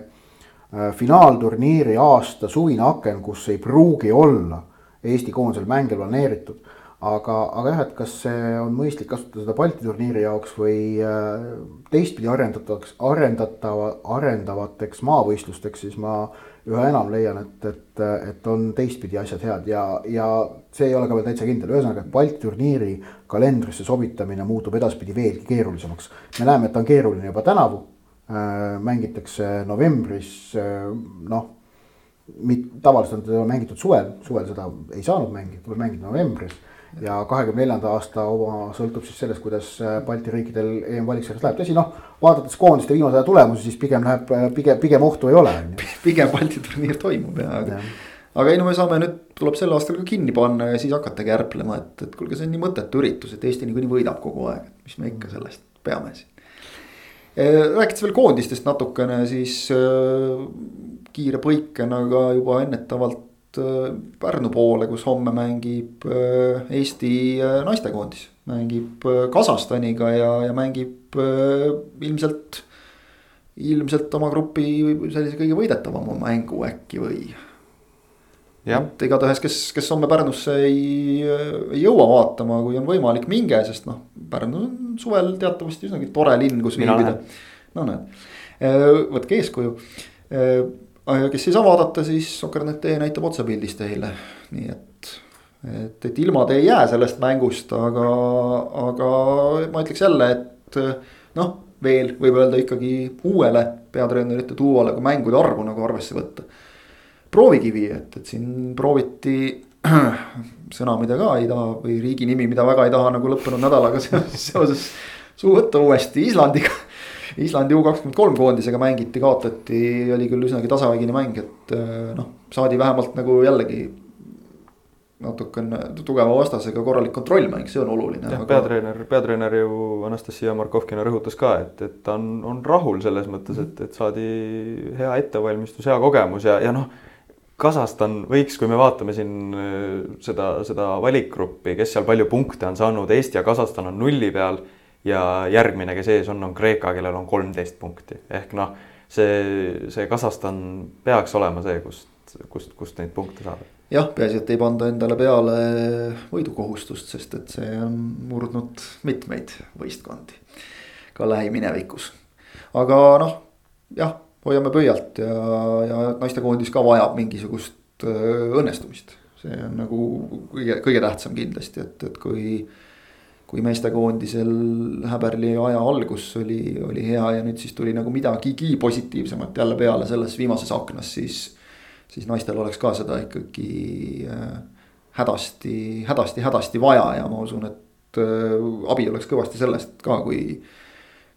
finaalturniiri aasta suvine aken, kus ei pruugi olla Eesti koondisel mänge planeeritud aga, aga jah, et kas see on mõistlik kasutada seda Balti turniiri jaoks või äh, teistpidi arendatavaks, arendatava, arendavateks maavõistlusteks, siis ma üha enam leian, et, et, et on teistpidi asjad head ja, ja see ei ole ka veel täitsa kindel, ühesõnaga, et Balti turniiri kalendrisse sobitamine muutub edaspidi veelgi keerulisemaks. me näeme, et ta on keeruline juba tänavu äh,, mängitakse novembris äh,, noh tavaliselt on teda mängitud suvel, suvel seda ei saanud mängida, tuleb mängida novembris ja kahekümne neljanda aasta oma sõltub siis sellest, kuidas äh, Balti riikidel EM-valiksarjas läheb, tõsi noh, vaadates koondiste viimase aja tulemusi, siis pigem läheb, äh, pigem, pigem ohtu ei ole. pigem Balti turniir toimub ja, aga aga ei no me saame nüüd, tuleb sel aastal ka kinni panna ja siis hakatagi ärplema, et, et kuulge, see on nii mõttetu üritus, et Eesti niikuinii võidab kogu aeg, mis me ikka sellest peame siin. Äh, rääkides veel koondistest natukene, siis äh, kiire põikena ka juba ennetavalt Äh, Pärnu poole, kus homme mängib Eesti naistekoondis. mängib Kasahstaniga ja, ja mängib ilmselt, ilmselt oma grupi sellise kõige võidetavama mängu äkki või. Et igatahes, kes, kes homme Pärnusse ei, ei jõua vaatama, kui on võimalik, minge, sest noh, Pärnu on suvel teatavasti üsnagi tore linn, kus viibida. no näed, võtke eeskuju aga kes ei saa vaadata, siis Soccer.net näitab otsepildis teile, nii et. et, et ilma te ei jää sellest mängust, aga, aga ma ütleks jälle, et noh, veel võib öelda ikkagi uuele peatreenerite duole, kui mängude arvu nagu arvesse võtta. Proovikivi, et, et siin prooviti sõna, mida ka ei taha või riigi nimi, mida väga ei taha nagu lõppenud nädalaga seoses, suu võtta uuesti Islandiga Islandi U kakskümmend kolm koondisega mängiti, kaotati, oli küll üsnagi tasavägine mäng, et äh, noh, saadi vähemalt nagu jällegi natukene tugeva vastasega korralik kontrollmäng, see on oluline. jah aga..., peatreener, peatreener ju Anastasia Markovkina rõhutas ka, et, et ta on, on rahul selles mõttes, et, et saadi hea ettevalmistus, hea kogemus ja, ja noh. Kasahstan võiks, kui me vaatame siin äh, seda, seda valikgruppi, kes seal palju punkte on saanud, Eesti ja Kasahstan on nulli peal ja järgmine, kes ees on, on Kreeka, kellel on kolmteist punkti ehk noh, see, see Kasahstan peaks olema see, kust, kust, kust neid punkte saada. jah, peaasi, et ei panda endale peale võidukohustust, sest et see on murdnud mitmeid võistkondi ka lähiminevikus. aga noh, jah, hoiame pöialt ja, ja naistekoondis ka vajab mingisugust õnnestumist. see on nagu kõige, kõige tähtsam kindlasti, et, et kui kui meestekoondisel Häberli aja algus oli, oli hea ja nüüd siis tuli nagu midagigi positiivsemat jälle peale selles viimases aknas, siis. siis naistel oleks ka seda ikkagi äh, hädasti, hädasti, hädasti vaja ja ma usun, et äh, abi oleks kõvasti sellest ka, kui.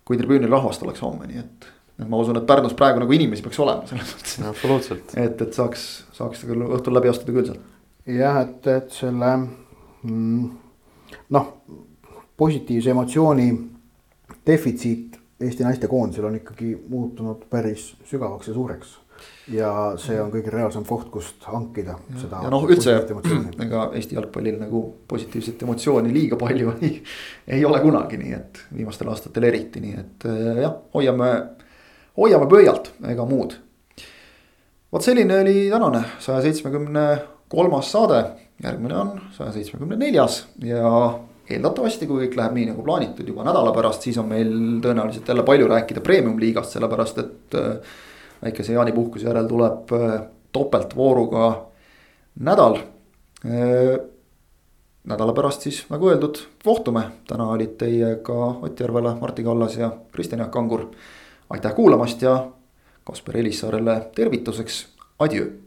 kui tribüünil rahvast oleks homme, nii et, et ma usun, et Pärnus praegu nagu inimesi peaks olema selles mõttes. absoluutselt. et, et saaks, saaks küll õhtul läbi astuda küll sealt. jah, et, et selle mm, noh positiivse emotsiooni defitsiit Eesti naistekoondisel on ikkagi muutunud päris sügavaks ja suureks. ja see on kõige reaalsem koht, kust hankida ja, seda. ja noh, üldse ega Eesti jalgpallil nagu positiivset emotsiooni liiga palju ei, ei ole kunagi, nii et viimastel aastatel eriti, nii et äh, jah, hoiame, hoiame pöialt, ega muud. vot selline oli tänane saja seitsmekümne kolmas saade, järgmine on saja seitsmekümne neljas ja eeldatavasti, kui kõik läheb nii nagu plaanitud juba nädala pärast, siis on meil tõenäoliselt jälle palju rääkida premium-liigast, sellepärast et äh, väikese jaanipuhkuse järel tuleb äh, topeltvooruga nädal. Äh, nädala pärast siis, nagu öeldud, kohtume, täna olid teiega Ott Järvela, Martti Kallas ja Kristjan Jaak Kangur. Aitäh kuulamast ja Kaspar Elissaarele tervituseks, adjöö